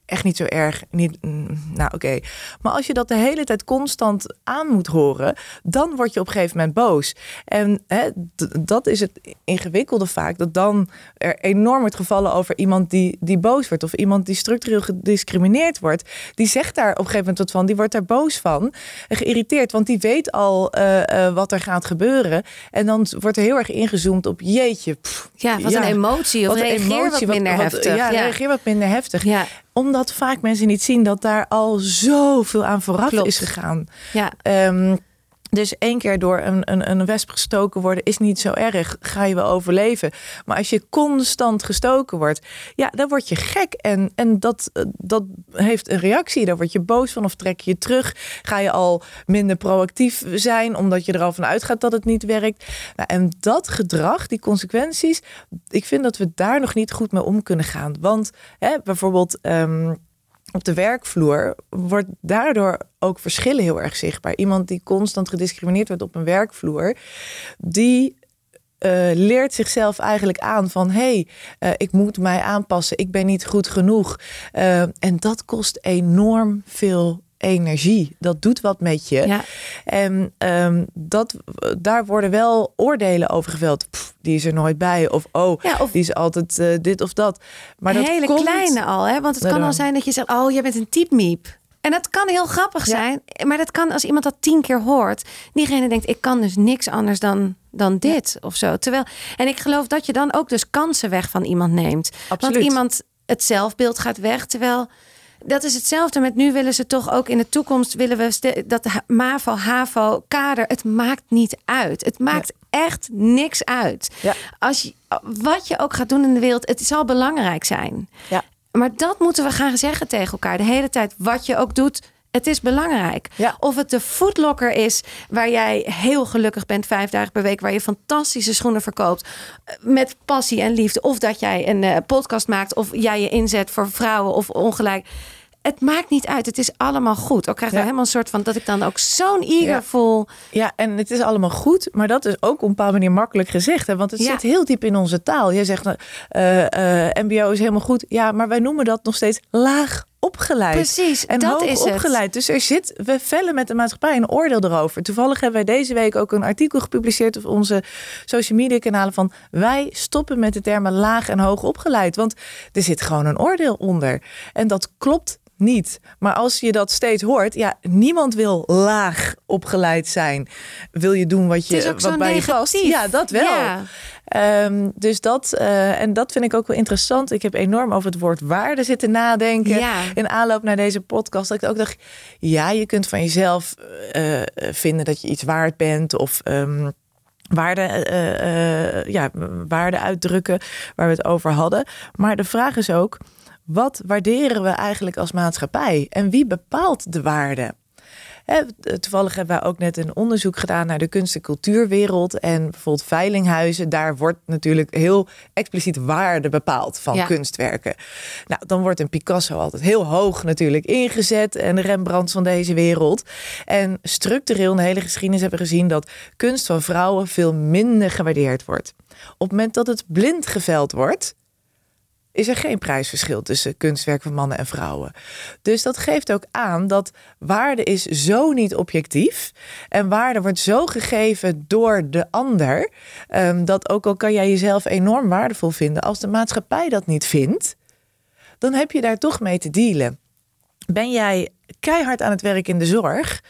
echt niet zo erg. Niet, mm, nou, oké. Maar als je dat de hele tijd constant aan moet horen, dan word je op een gegeven moment boos. En hè, dat is het ingewikkelde vaak. Dat dan er enorm wordt gevallen over iemand die, die boos wordt. Of iemand die structureel gediscrimineerd wordt. Die zegt daar op een gegeven moment wat van. Die wordt daar boos van. Geïrriteerd. Want die weet al uh, uh, wat er gaat gebeuren. En dan wordt er heel erg ingezoomd op jeetje. Pff, ja, wat ja, een emotie. Of wat reageer emotie, wat minder wat, heftig. Ja, ja, reageer wat minder heftig. Ja omdat vaak mensen niet zien dat daar al zoveel aan vooraf is gegaan. Ja. Um, dus één keer door een, een, een wesp gestoken worden is niet zo erg. Ga je wel overleven. Maar als je constant gestoken wordt, ja, dan word je gek. En, en dat, dat heeft een reactie. Daar word je boos van of trek je terug. Ga je al minder proactief zijn, omdat je er al van uitgaat dat het niet werkt. Nou, en dat gedrag, die consequenties, ik vind dat we daar nog niet goed mee om kunnen gaan. Want hè, bijvoorbeeld. Um, op de werkvloer wordt daardoor ook verschillen heel erg zichtbaar. Iemand die constant gediscrimineerd wordt op een werkvloer, die uh, leert zichzelf eigenlijk aan van hey, uh, ik moet mij aanpassen, ik ben niet goed genoeg. Uh, en dat kost enorm veel energie. Dat doet wat met je. Ja. En um, dat, daar worden wel oordelen over geveld. Pff, die is er nooit bij. Of oh, ja, of, die is altijd uh, dit of dat. Maar dat hele komt... kleine al, hè? Want het kan al zijn dat je zegt: oh, je bent een typmiep. En dat kan heel grappig zijn. Maar dat kan als iemand dat tien keer hoort. Diegene denkt: ik kan dus niks anders dan dan dit of zo. Terwijl, en ik geloof dat je dan ook dus kansen weg van iemand neemt. Absoluut. Want iemand het zelfbeeld gaat weg, terwijl dat is hetzelfde met nu willen ze toch ook in de toekomst willen we dat MAVO, HAVO, kader, het maakt niet uit. Het maakt echt niks uit. Ja. Als je, wat je ook gaat doen in de wereld, het zal belangrijk zijn. Ja. Maar dat moeten we gaan zeggen tegen elkaar de hele tijd. Wat je ook doet, het is belangrijk. Ja. Of het de foodlocker is waar jij heel gelukkig bent vijf dagen per week, waar je fantastische schoenen verkoopt eh, met passie en liefde. Of dat jij een uh, podcast maakt of jij je inzet voor vrouwen of ongelijk het maakt niet uit. Het is allemaal goed. Ook krijg je helemaal een soort van dat ik dan ook zo'n eager ja. voel. Ja, en het is allemaal goed. Maar dat is ook op een bepaalde manier makkelijk gezegd. Hè? Want het zit heel diep in onze taal. Jij zegt, uh, uh, MBO is helemaal goed. Ja, maar wij noemen dat nog steeds laag opgeleid. Precies, en dat hoog is opgeleid. Het. Dus er zit, we vellen met de maatschappij een oordeel erover. Toevallig hebben wij deze week ook een artikel gepubliceerd op onze social media kanalen van wij stoppen met de termen laag en hoog opgeleid. Want er zit gewoon een oordeel onder. En dat klopt niet. Maar als je dat steeds hoort, ja, niemand wil laag opgeleid zijn. Wil je doen wat, je, wat bij je past? Ja, dat wel. Ja. Ehm, dus dat, uh, en dat vind ik ook wel interessant. Ik heb enorm over het woord waarde zitten nadenken in aanloop naar deze podcast. Dat ik ook dacht, ja, je kunt van jezelf uh, vinden dat je iets waard bent of um, waarde, uh, ja, waarde uitdrukken waar we het over hadden. Maar de vraag is ook, wat waarderen we eigenlijk als maatschappij? En wie bepaalt de waarde? toevallig hebben wij ook net een onderzoek gedaan naar de kunst- en cultuurwereld. En bijvoorbeeld veilinghuizen, daar wordt natuurlijk heel expliciet waarde bepaald van kunstwerken. Nou, dan wordt een Picasso altijd heel hoog natuurlijk ingezet. En de Rembrandt van deze wereld. En structureel in de hele geschiedenis hebben we gezien dat kunst van vrouwen veel minder gewaardeerd wordt. Op het moment dat het blind geveld wordt, is er geen prijsverschil tussen kunstwerk van mannen en vrouwen. Dus dat geeft ook aan dat waarde is zo niet objectief. En waarde wordt zo gegeven door de ander. Um, dat ook al kan jij jezelf enorm waardevol vinden, als de maatschappij dat niet vindt, dan heb je daar toch mee te dealen. Ben jij keihard aan het werk in de zorg?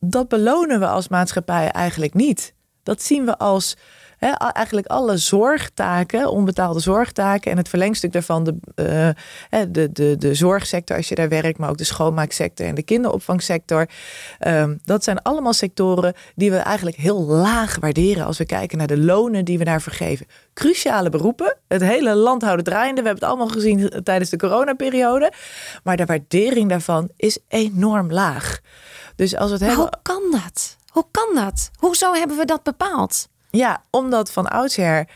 Dat belonen we als maatschappij eigenlijk niet. Dat zien we als eigenlijk alle zorgtaken, onbetaalde zorgtaken en het verlengstuk daarvan, de, uh, de, de, de zorgsector als je daar werkt, maar ook de schoonmaaksector en de kinderopvangsector. Ehm, dat zijn allemaal sectoren die we eigenlijk heel laag waarderen als we kijken naar de lonen die we daarvoor geven. Cruciale beroepen, het hele land houden draaiende. We hebben het allemaal gezien tijdens de coronaperiode. Maar de waardering daarvan is enorm laag. Dus als het hebben... Hoe kan dat? Hoe kan dat? Hoezo hebben we dat bepaald? Ja, omdat van oudsher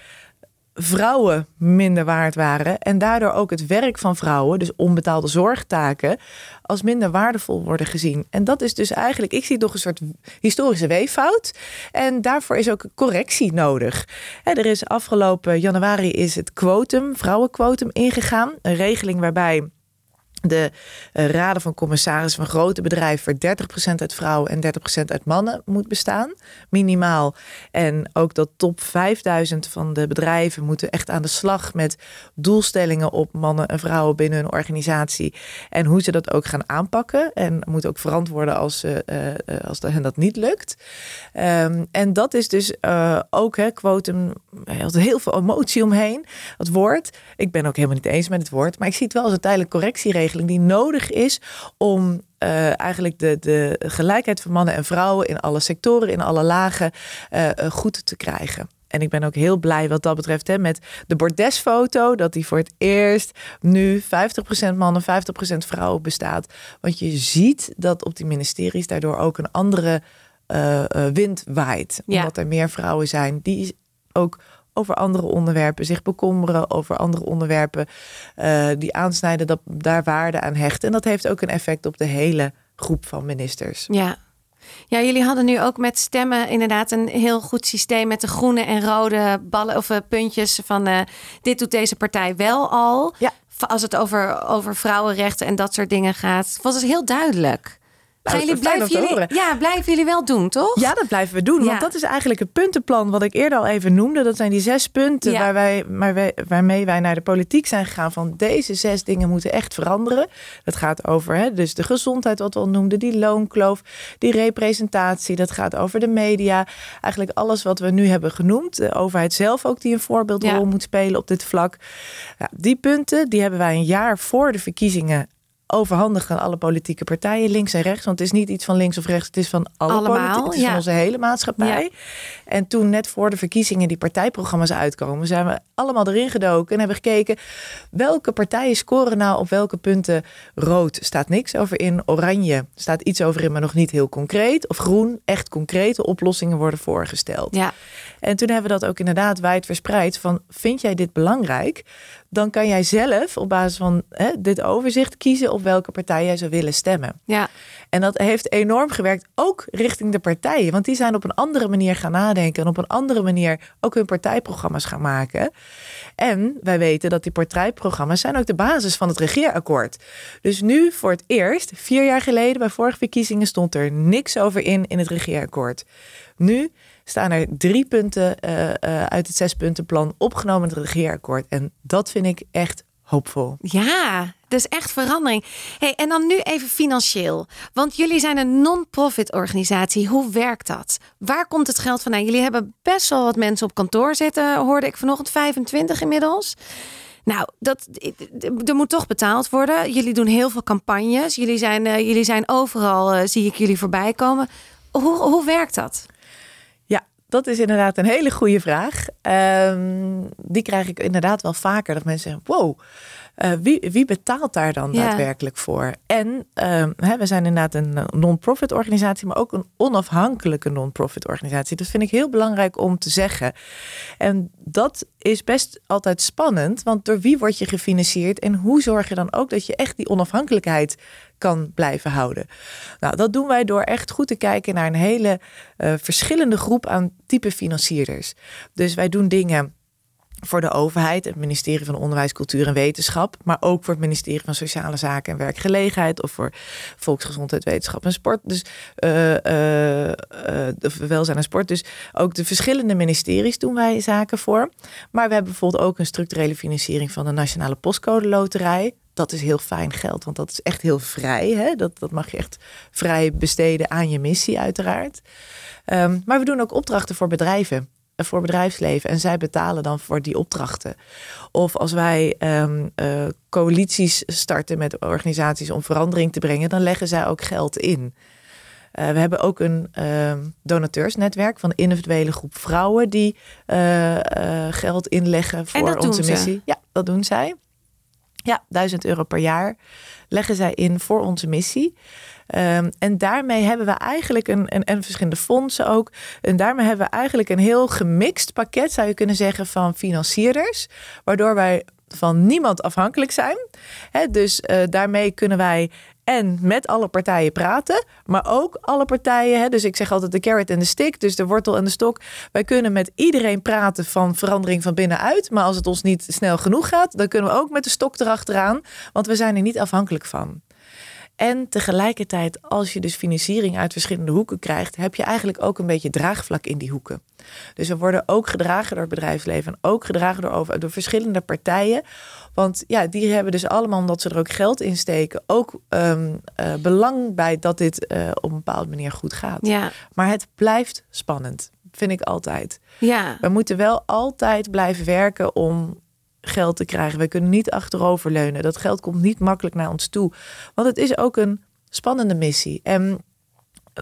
vrouwen minder waard waren en daardoor ook het werk van vrouwen, dus onbetaalde zorgtaken, als minder waardevol worden gezien. En dat is dus eigenlijk, ik zie toch een soort historische weeffout. En daarvoor is ook correctie nodig. er is afgelopen januari is het quotum, vrouwenquotum ingegaan, een regeling waarbij de eh, raden van commissarissen van grote bedrijven voor 30% uit vrouwen en 30% uit mannen moet bestaan, minimaal. En ook dat top 5000 van de bedrijven moeten echt aan de slag met doelstellingen op mannen en vrouwen binnen hun organisatie en hoe ze dat ook gaan aanpakken en moeten ook verantwoorden als, uh, als hen dat niet lukt. Um, en dat is dus ook, hè, quotum, heel veel emotie omheen, het woord. Ik ben ook helemaal niet eens met het woord, maar ik zie het wel als een tijdelijke correctieregeling die nodig is om uh, eigenlijk de, de gelijkheid van mannen en vrouwen in alle sectoren, in alle lagen uh, goed te krijgen. En ik ben ook heel blij wat dat betreft hè, met de bordesfoto. Dat die voor het eerst nu 50% mannen, 50% vrouwen bestaat. Want je ziet dat op die ministeries daardoor ook een andere uh, wind waait. Omdat er meer vrouwen zijn die ook over andere onderwerpen, zich bekommeren over andere onderwerpen uh, die aansnijden, dat daar waarde aan hechten. En dat heeft ook een effect op de hele groep van ministers. Ja. Ja, jullie hadden nu ook met stemmen inderdaad een heel goed systeem met de groene en rode ballen of uh, puntjes van uh, dit doet deze partij wel al. Ja. Als het over, over vrouwenrechten en dat soort dingen gaat, was het heel duidelijk. Nou, jullie, blijven jullie, ja, blijven jullie wel doen, toch? Ja, dat blijven we doen. Want dat is eigenlijk het puntenplan wat ik eerder al even noemde. Dat zijn die zes punten waar wij, waar wij, waarmee wij naar de politiek zijn gegaan. Van deze zes dingen moeten echt veranderen. Dat gaat over hè, dus de gezondheid, wat we al noemden. Die loonkloof, die representatie. Dat gaat over de media. Eigenlijk alles wat we nu hebben genoemd. De overheid zelf ook die een voorbeeldrol moet spelen op dit vlak. Ja, die punten die hebben wij een jaar voor de verkiezingen overhandigen aan alle politieke partijen, links en rechts. Want het is niet iets van links of rechts, het is van alle Allemaal, Het is van onze hele maatschappij. En toen net voor de verkiezingen die partijprogramma's uitkomen, zijn we allemaal erin gedoken en hebben gekeken welke partijen scoren nou op welke punten. Rood staat niks over in, oranje staat iets over in, maar nog niet heel concreet. Of groen, echt concrete oplossingen worden voorgesteld. Ja. En toen hebben we dat ook inderdaad wijd verspreid van vind jij dit belangrijk? dan kan jij zelf op basis van hè, dit overzicht kiezen op welke partij jij zou willen stemmen. Ja. En dat heeft enorm gewerkt, ook richting de partijen. Want die zijn op een andere manier gaan nadenken en op een andere manier ook hun partijprogramma's gaan maken. En wij weten dat die partijprogramma's zijn ook de basis van het regeerakkoord. Dus nu voor het eerst, vier jaar geleden bij vorige verkiezingen, stond er niks over in in het regeerakkoord. Nu staan er drie punten uh, uh, uit het zespuntenplan opgenomen in het regeerakkoord. En dat vind ik echt hoopvol. Ja, dus echt verandering. Hey, en dan nu even financieel. Want jullie zijn een non-profit organisatie. Hoe werkt dat? Waar komt het geld vandaan? Jullie hebben best wel wat mensen op kantoor zitten, hoorde ik vanochtend 25 inmiddels. Nou, dat, er moet toch betaald worden. Jullie doen heel veel campagnes. Jullie zijn, uh, jullie zijn overal, uh, zie ik jullie voorbij komen. Hoe, hoe werkt dat? Ja, dat is inderdaad een hele goede vraag. Um, die krijg ik inderdaad wel vaker. Dat mensen zeggen, wow, uh, wie, wie betaalt daar dan ja. daadwerkelijk voor? En uh, hè, we zijn inderdaad een non-profit organisatie, maar ook een onafhankelijke non-profit organisatie. Dat vind ik heel belangrijk om te zeggen. En dat is best altijd spannend, want door wie word je gefinancierd en hoe zorg je dan ook dat je echt die onafhankelijkheid kan blijven houden. Nou, dat doen wij door echt goed te kijken naar een hele uh, verschillende groep aan type financierders. Dus wij doen dingen voor de overheid, het ministerie van Onderwijs, Cultuur en Wetenschap, maar ook voor het ministerie van Sociale Zaken en Werkgelegenheid of voor Volksgezondheid, Wetenschap en Sport. Dus uh, welzijn en sport. Dus ook de verschillende ministeries doen wij zaken voor. Maar we hebben bijvoorbeeld ook een structurele financiering van de Nationale Postcode Loterij. Dat is heel fijn geld, want dat is echt heel vrij. Hè? Dat, dat mag je echt vrij besteden aan je missie, uiteraard. Um, maar we doen ook opdrachten voor bedrijven voor bedrijfsleven en zij betalen dan voor die opdrachten. Of als wij um, uh, coalities starten met organisaties om verandering te brengen, dan leggen zij ook geld in. Uh, we hebben ook een uh, donateursnetwerk van individuele groep vrouwen die uh, geld inleggen voor onze missie. Ja, dat doen zij. Ja, 1000 euro per jaar leggen zij in voor onze missie. Um, en daarmee hebben we eigenlijk een, een, en verschillende fondsen ook. En daarmee hebben we eigenlijk een heel gemixt pakket, zou je kunnen zeggen, van financierders. Waardoor wij van niemand afhankelijk zijn. Dus uh, daarmee kunnen wij en met alle partijen praten, maar ook alle partijen. Dus ik zeg altijd de carrot en de stick, dus de wortel en de stok. Wij kunnen met iedereen praten van verandering van binnenuit. Maar als het ons niet snel genoeg gaat, dan kunnen we ook met de stok erachteraan. Want we zijn er niet afhankelijk van. En tegelijkertijd, als je dus financiering uit verschillende hoeken krijgt, heb je eigenlijk ook een beetje draagvlak in die hoeken. Dus we worden ook gedragen door het bedrijfsleven en ook gedragen door, over, door verschillende partijen. Want ja, die hebben dus allemaal, omdat ze er ook geld in steken, ook um, uh, belang bij dat dit uh, op een bepaalde manier goed gaat. Ja. Maar het blijft spannend, vind ik altijd. Ja. We moeten wel altijd blijven werken om geld te krijgen. We kunnen niet achteroverleunen. Dat geld komt niet makkelijk naar ons toe. Want het is ook een spannende missie. En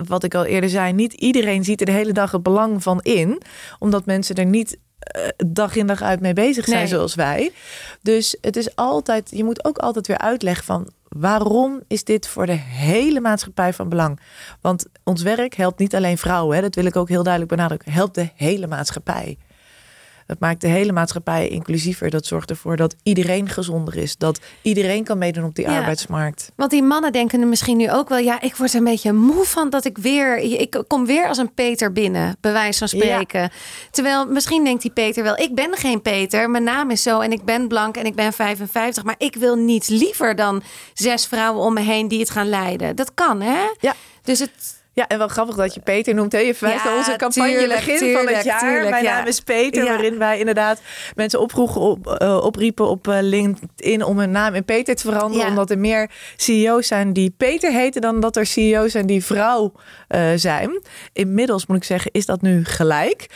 wat ik al eerder zei, niet iedereen ziet er de hele dag het belang van in. Omdat mensen er niet uh, dag in dag uit mee bezig zijn Nee. zoals wij. Dus het is altijd, je moet ook altijd weer uitleggen van waarom is dit voor de hele maatschappij van belang? Want ons werk helpt niet alleen vrouwen, hè, dat wil ik ook heel duidelijk benadrukken, helpt de hele maatschappij. Dat maakt de hele maatschappij inclusiever. Dat zorgt ervoor dat iedereen gezonder is. Dat iedereen kan meedoen op die Ja. arbeidsmarkt. Want die mannen denken er misschien nu ook wel, ja, ik word er een beetje moe van dat ik weer, ik kom weer als een Peter binnen, bij wijze van spreken. Terwijl misschien denkt die Peter wel, ik ben geen Peter, mijn naam is zo en ik ben blank en ik ben 55, maar ik wil niets liever dan zes vrouwen om me heen die het gaan leiden. Dat kan, hè? Ja. Dus het, Ja, en wel grappig dat je Peter noemt. Hè? Je verwijst Ja, naar onze campagne tuurlijk, begin van het jaar. tuurlijk, Mijn ja. naam is Peter, Ja. waarin wij inderdaad mensen oproepen op, eh, opriepen op eh, LinkedIn om hun naam in Peter te veranderen. Omdat er meer CEO's zijn die Peter heten dan dat er CEO's zijn die vrouw eh, zijn. Inmiddels moet ik zeggen, is dat nu gelijk.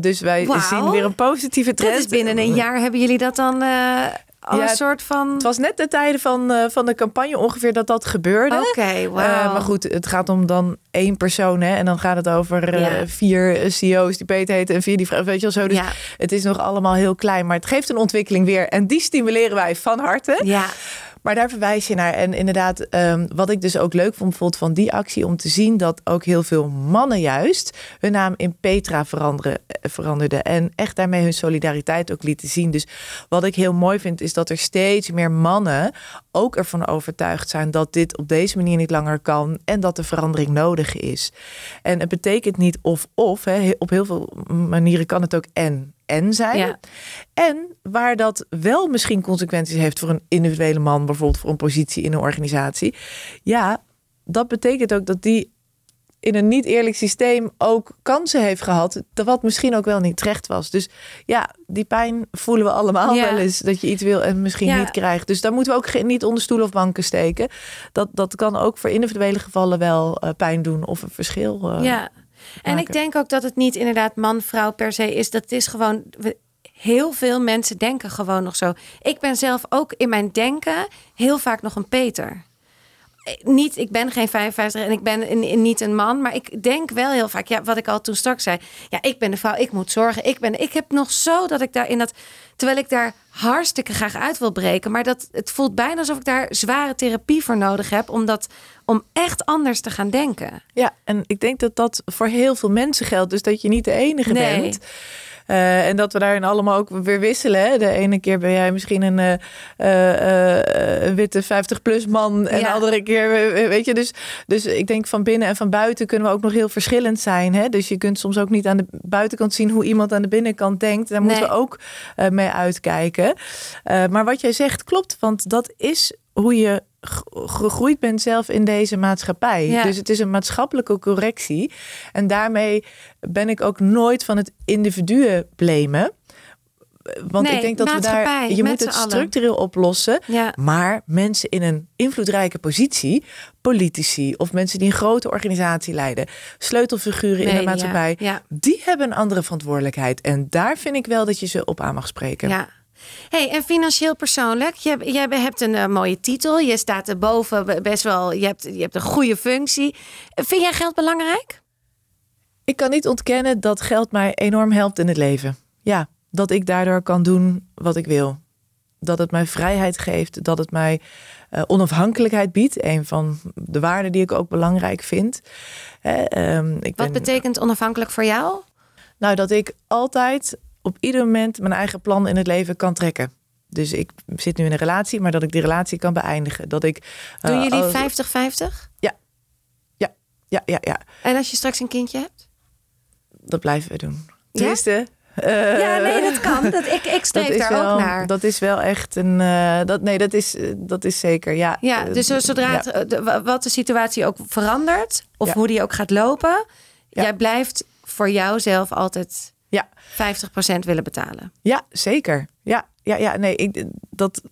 Dus wij zien weer een positieve trend. dat is binnen een jaar hebben jullie dat dan al Ja, een soort van... Het was net de tijden van, eh, van de campagne ongeveer dat dat gebeurde. Oké. Eh, maar goed, het gaat om dan één persoon. Hè? En dan gaat het over eh, vier CEO's die Peter heten en vier die vrouw. Weet je wel zo. Dus Ja. het is nog allemaal heel klein. Maar het geeft een ontwikkeling weer. En die stimuleren wij van harte. Ja, Maar daar verwijs je naar. En inderdaad, ehm, wat ik dus ook leuk vond van die actie... om te zien dat ook heel veel mannen juist... hun naam in Petra veranderen, eh, veranderden. En echt daarmee hun solidariteit ook lieten zien. Dus wat ik heel mooi vind, is dat er steeds meer mannen... ook ervan overtuigd zijn dat dit op deze manier niet langer kan... en dat de verandering nodig is. En het betekent niet of-of. Op heel veel manieren kan het ook en en zijn. Ja. En waar dat wel misschien consequenties heeft voor een individuele man, bijvoorbeeld voor een positie in een organisatie. Ja, dat betekent ook dat die in een niet eerlijk systeem ook kansen heeft gehad, dat wat misschien ook wel niet terecht was. Dus ja, die pijn voelen we allemaal Ja. wel eens dat je iets wil en misschien Ja. niet krijgt. Dus daar moeten we ook niet onder stoelen of banken steken. Dat, dat kan ook voor individuele gevallen wel eh, pijn doen of een verschil. eh, Ja. En ik denk ook dat het niet inderdaad man-vrouw per se is. Dat is gewoon. we- Heel veel mensen denken gewoon nog zo. Ik ben zelf ook in mijn denken heel vaak nog een Peter. Eh, Niet, ik ben geen 55 en ik ben een- een- niet een man, maar ik denk wel heel vaak, ja, wat ik al toen straks zei, ja, ik ben de vrouw, ik moet zorgen, ik ben, ik heb nog zo dat ik daar in dat, terwijl ik daar hartstikke graag uit wil breken, maar dat het voelt bijna alsof ik daar zware therapie voor nodig heb, om dat, om echt anders te gaan denken. Ja, en ik denk dat dat voor heel veel mensen geldt. Dus dat je niet de enige Nee. bent. Eh, en dat we daarin allemaal ook weer wisselen. Hè? De ene keer ben jij misschien een, eh, eh, witte 50-plus man. En Ja. de andere keer, weet je. Dus, dus ik denk van binnen en van buiten kunnen we ook nog heel verschillend zijn. Hè? Dus je kunt soms ook niet aan de buitenkant zien hoe iemand aan de binnenkant denkt. Daar moeten we ook mee uitkijken. Maar wat jij zegt klopt. Want dat is hoe je gegroeid bent zelf in deze maatschappij. Ja. Dus het is een maatschappelijke correctie. En daarmee ben ik ook nooit van het individu blamen. Want Nee, ik denk dat we daar. Je moet het allen. structureel oplossen. Ja. Maar mensen in een invloedrijke positie, politici of mensen die een grote organisatie leiden, sleutelfiguren in de maatschappij, ja. die hebben een andere verantwoordelijkheid. En daar vind ik wel dat je ze op aan mag spreken. Ja. Hey, en financieel persoonlijk, je, hebt- jij hebt een eh, mooie titel. Je staat erboven be- best wel, je hebt, je hebt een goede functie. Vind jij geld belangrijk? Ik kan niet ontkennen dat geld mij enorm helpt in het leven. Ja, dat ik daardoor kan doen wat ik wil. Dat het mij vrijheid geeft, dat het mij eh, onafhankelijkheid biedt. Een van de waarden die ik ook belangrijk vind. Hè, ehm, ik Wat ben- betekent onafhankelijk voor jou? Nou, dat ik altijd op ieder moment mijn eigen plan in het leven kan trekken. Dus ik zit nu in een relatie, maar dat ik die relatie kan beëindigen. Dat ik. eh, Doen jullie als- 50-50? Ja, ja, ja. En als je straks een kindje hebt? Dat blijven we doen. Ja? Tenminste. eh, ja, nee, dat kan. Dat, ik, ik streef daar wel, ook naar. Dat is wel echt een. eh, dat, nee, dat is, eh, dat is zeker. Ja, ja, Eh, dus zo- zodra ja. het, eh, de- wa- wat de situatie ook verandert, of Ja. hoe die ook gaat lopen, Ja. jij blijft voor jouzelf altijd Ja. 50% willen betalen. Ja, zeker. Ja, ja, ja. Nee, ik, dat,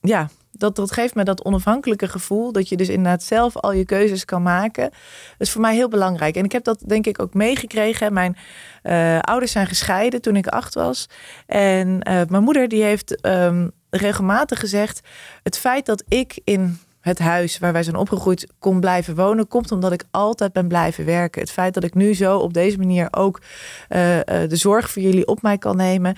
ja, dat, dat geeft me dat onafhankelijke gevoel. Dat je dus inderdaad zelf al je keuzes kan maken. Dat is voor mij heel belangrijk. En ik heb dat denk ik ook meegekregen. Mijn eh, ouders zijn gescheiden toen ik acht was. En eh, mijn moeder die heeft ehm, regelmatig gezegd... het feit dat ik in het huis waar wij zijn opgegroeid kon blijven wonen... komt omdat ik altijd ben blijven werken. Het feit dat ik nu zo op deze manier ook eh, eh, de zorg voor jullie op mij kan nemen...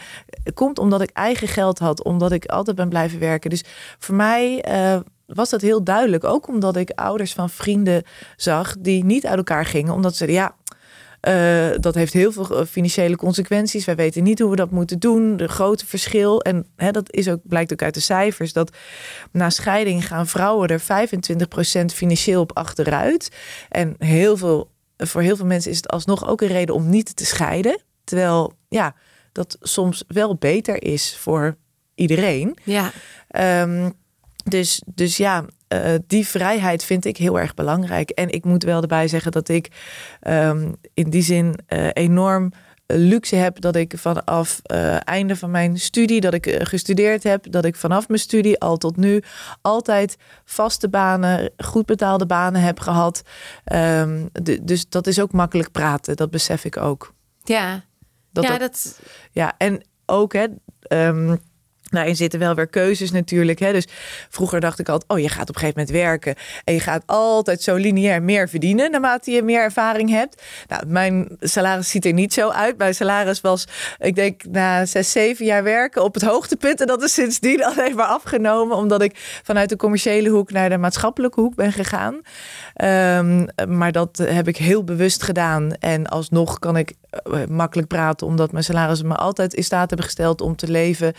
komt omdat ik eigen geld had, omdat ik altijd ben blijven werken. Dus voor mij eh, was dat heel duidelijk. Ook omdat ik ouders van vrienden zag die niet uit elkaar gingen. Omdat ze ja, eh, dat heeft heel veel eh, financiële consequenties. Wij weten niet hoe we dat moeten doen. De grote verschil. En hè, dat is ook, blijkt ook uit de cijfers. Dat na scheiding gaan vrouwen er 25% financieel op achteruit. En heel veel, voor heel veel mensen is het alsnog ook een reden om niet te scheiden. Terwijl ja, dat soms wel beter is voor iedereen. Ja, Ehm, dus, dus ja, eh, die vrijheid vind ik heel erg belangrijk. En ik moet wel erbij zeggen dat ik ehm, in die zin eh, enorm luxe heb dat ik vanaf eh einde van mijn studie, dat ik eh, gestudeerd heb, dat ik vanaf mijn studie al tot nu altijd vaste banen, goed betaalde banen heb gehad. Ehm, dus dat is ook makkelijk praten, dat besef ik ook. ja. Dat ja, dat- dat, ja, en ook, hè, ehm daarin zitten wel weer keuzes natuurlijk. Hè. Dus vroeger dacht ik altijd, oh, je gaat op een gegeven moment werken. En je gaat altijd zo lineair meer verdienen naarmate je meer ervaring hebt. Nou, mijn salaris ziet er niet zo uit. Mijn salaris was, ik denk, na zes, zeven jaar werken op het hoogtepunt. En dat is sindsdien alleen maar afgenomen. Omdat ik vanuit de commerciële hoek naar de maatschappelijke hoek ben gegaan. Ehm, maar dat heb ik heel bewust gedaan. En alsnog kan ik eh, makkelijk praten, omdat mijn salaris me altijd in staat hebben gesteld om te leven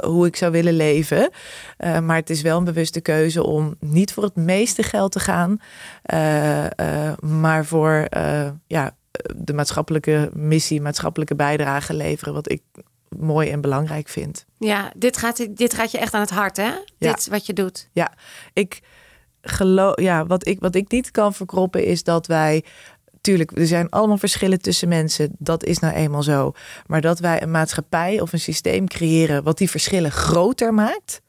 eh, hoe ik zou willen leven. Eh, maar het is wel een bewuste keuze om niet voor het meeste geld te gaan, eh, maar voor ja, de maatschappelijke missie, maatschappelijke bijdrage leveren, wat ik mooi en belangrijk vind. ja dit, gaat, dit gaat je echt aan het hart, hè? Dit wat je doet. Ja, ik geloof, ja, wat ik, wat ik niet kan verkroppen is dat wij tuurlijk, er zijn allemaal verschillen tussen mensen. Dat is nou eenmaal zo. Maar dat wij een maatschappij of een systeem creëren wat die verschillen groter maakt,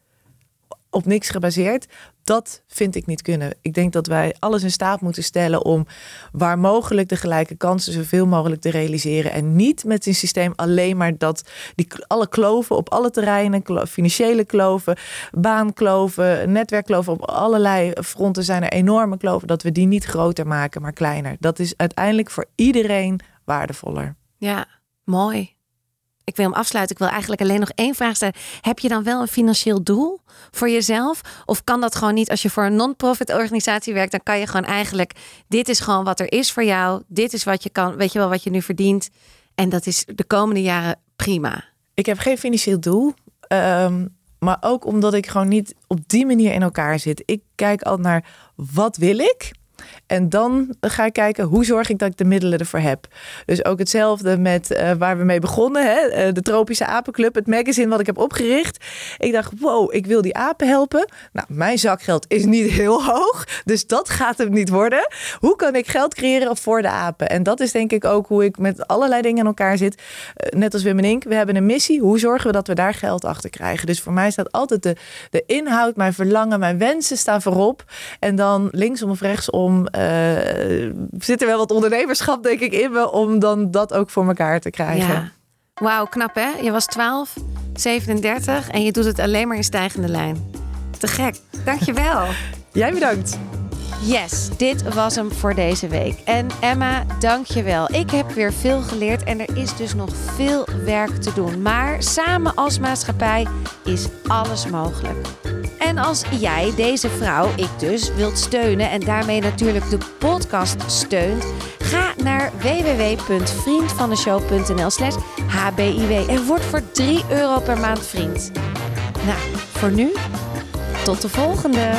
op niks gebaseerd, dat vind ik niet kunnen. Ik denk dat wij alles in staat moeten stellen om waar mogelijk de gelijke kansen zoveel mogelijk te realiseren. En niet met een systeem alleen maar dat die alle kloven op alle terreinen, financiële kloven, baankloven, netwerkkloven, op allerlei fronten zijn er enorme kloven. Dat we die niet groter maken, maar kleiner. Dat is uiteindelijk voor iedereen waardevoller. Ja, mooi. Ik wil hem afsluiten. Ik wil eigenlijk alleen nog één vraag stellen. Heb je dan wel een financieel doel voor jezelf? Of kan dat gewoon niet? Als je voor een non-profit organisatie werkt, dan kan je gewoon eigenlijk. Dit is gewoon wat er is voor jou. Dit is wat je kan. Weet je wel wat je nu verdient. En dat is de komende jaren prima. Ik heb geen financieel doel. Ehm, maar ook omdat ik gewoon niet op die manier in elkaar zit. Ik kijk al naar wat wil ik. En dan ga ik kijken hoe zorg ik dat ik de middelen ervoor heb. Dus ook hetzelfde met uh, waar we mee begonnen. Hè? Uh, de Tropische Apenclub, het magazine wat ik heb opgericht. Ik dacht, wow, ik wil die apen helpen. Nou, mijn zakgeld is niet heel hoog. Dus dat gaat het niet worden. Hoe kan ik geld creëren voor de apen? En dat is denk ik ook hoe ik met allerlei dingen in elkaar zit. Uh, net als Wim en Ink, we hebben een missie. Hoe zorgen we dat we daar geld achter krijgen? Dus voor mij staat altijd de, de inhoud, mijn verlangen, mijn wensen staan voorop. En dan linksom of rechtsom uh, zit er wel wat ondernemerschap, denk ik, in me om dan dat ook voor elkaar te krijgen. Ja. Wauw, knap hè? Je was 12, 37 en je doet het alleen maar in stijgende lijn. Te gek. Dankjewel. Jij bedankt. Yes, dit was hem voor deze week. En Emma, dankjewel. Ik heb weer veel geleerd en er is dus nog veel werk te doen. Maar samen als maatschappij is alles mogelijk. En als jij deze vrouw, ik dus, wilt steunen en daarmee natuurlijk de podcast steunt, ga naar www.vriendvandeshow.nl slash hbiw en word voor 3 euro per maand vriend. Nou, voor nu, tot de volgende!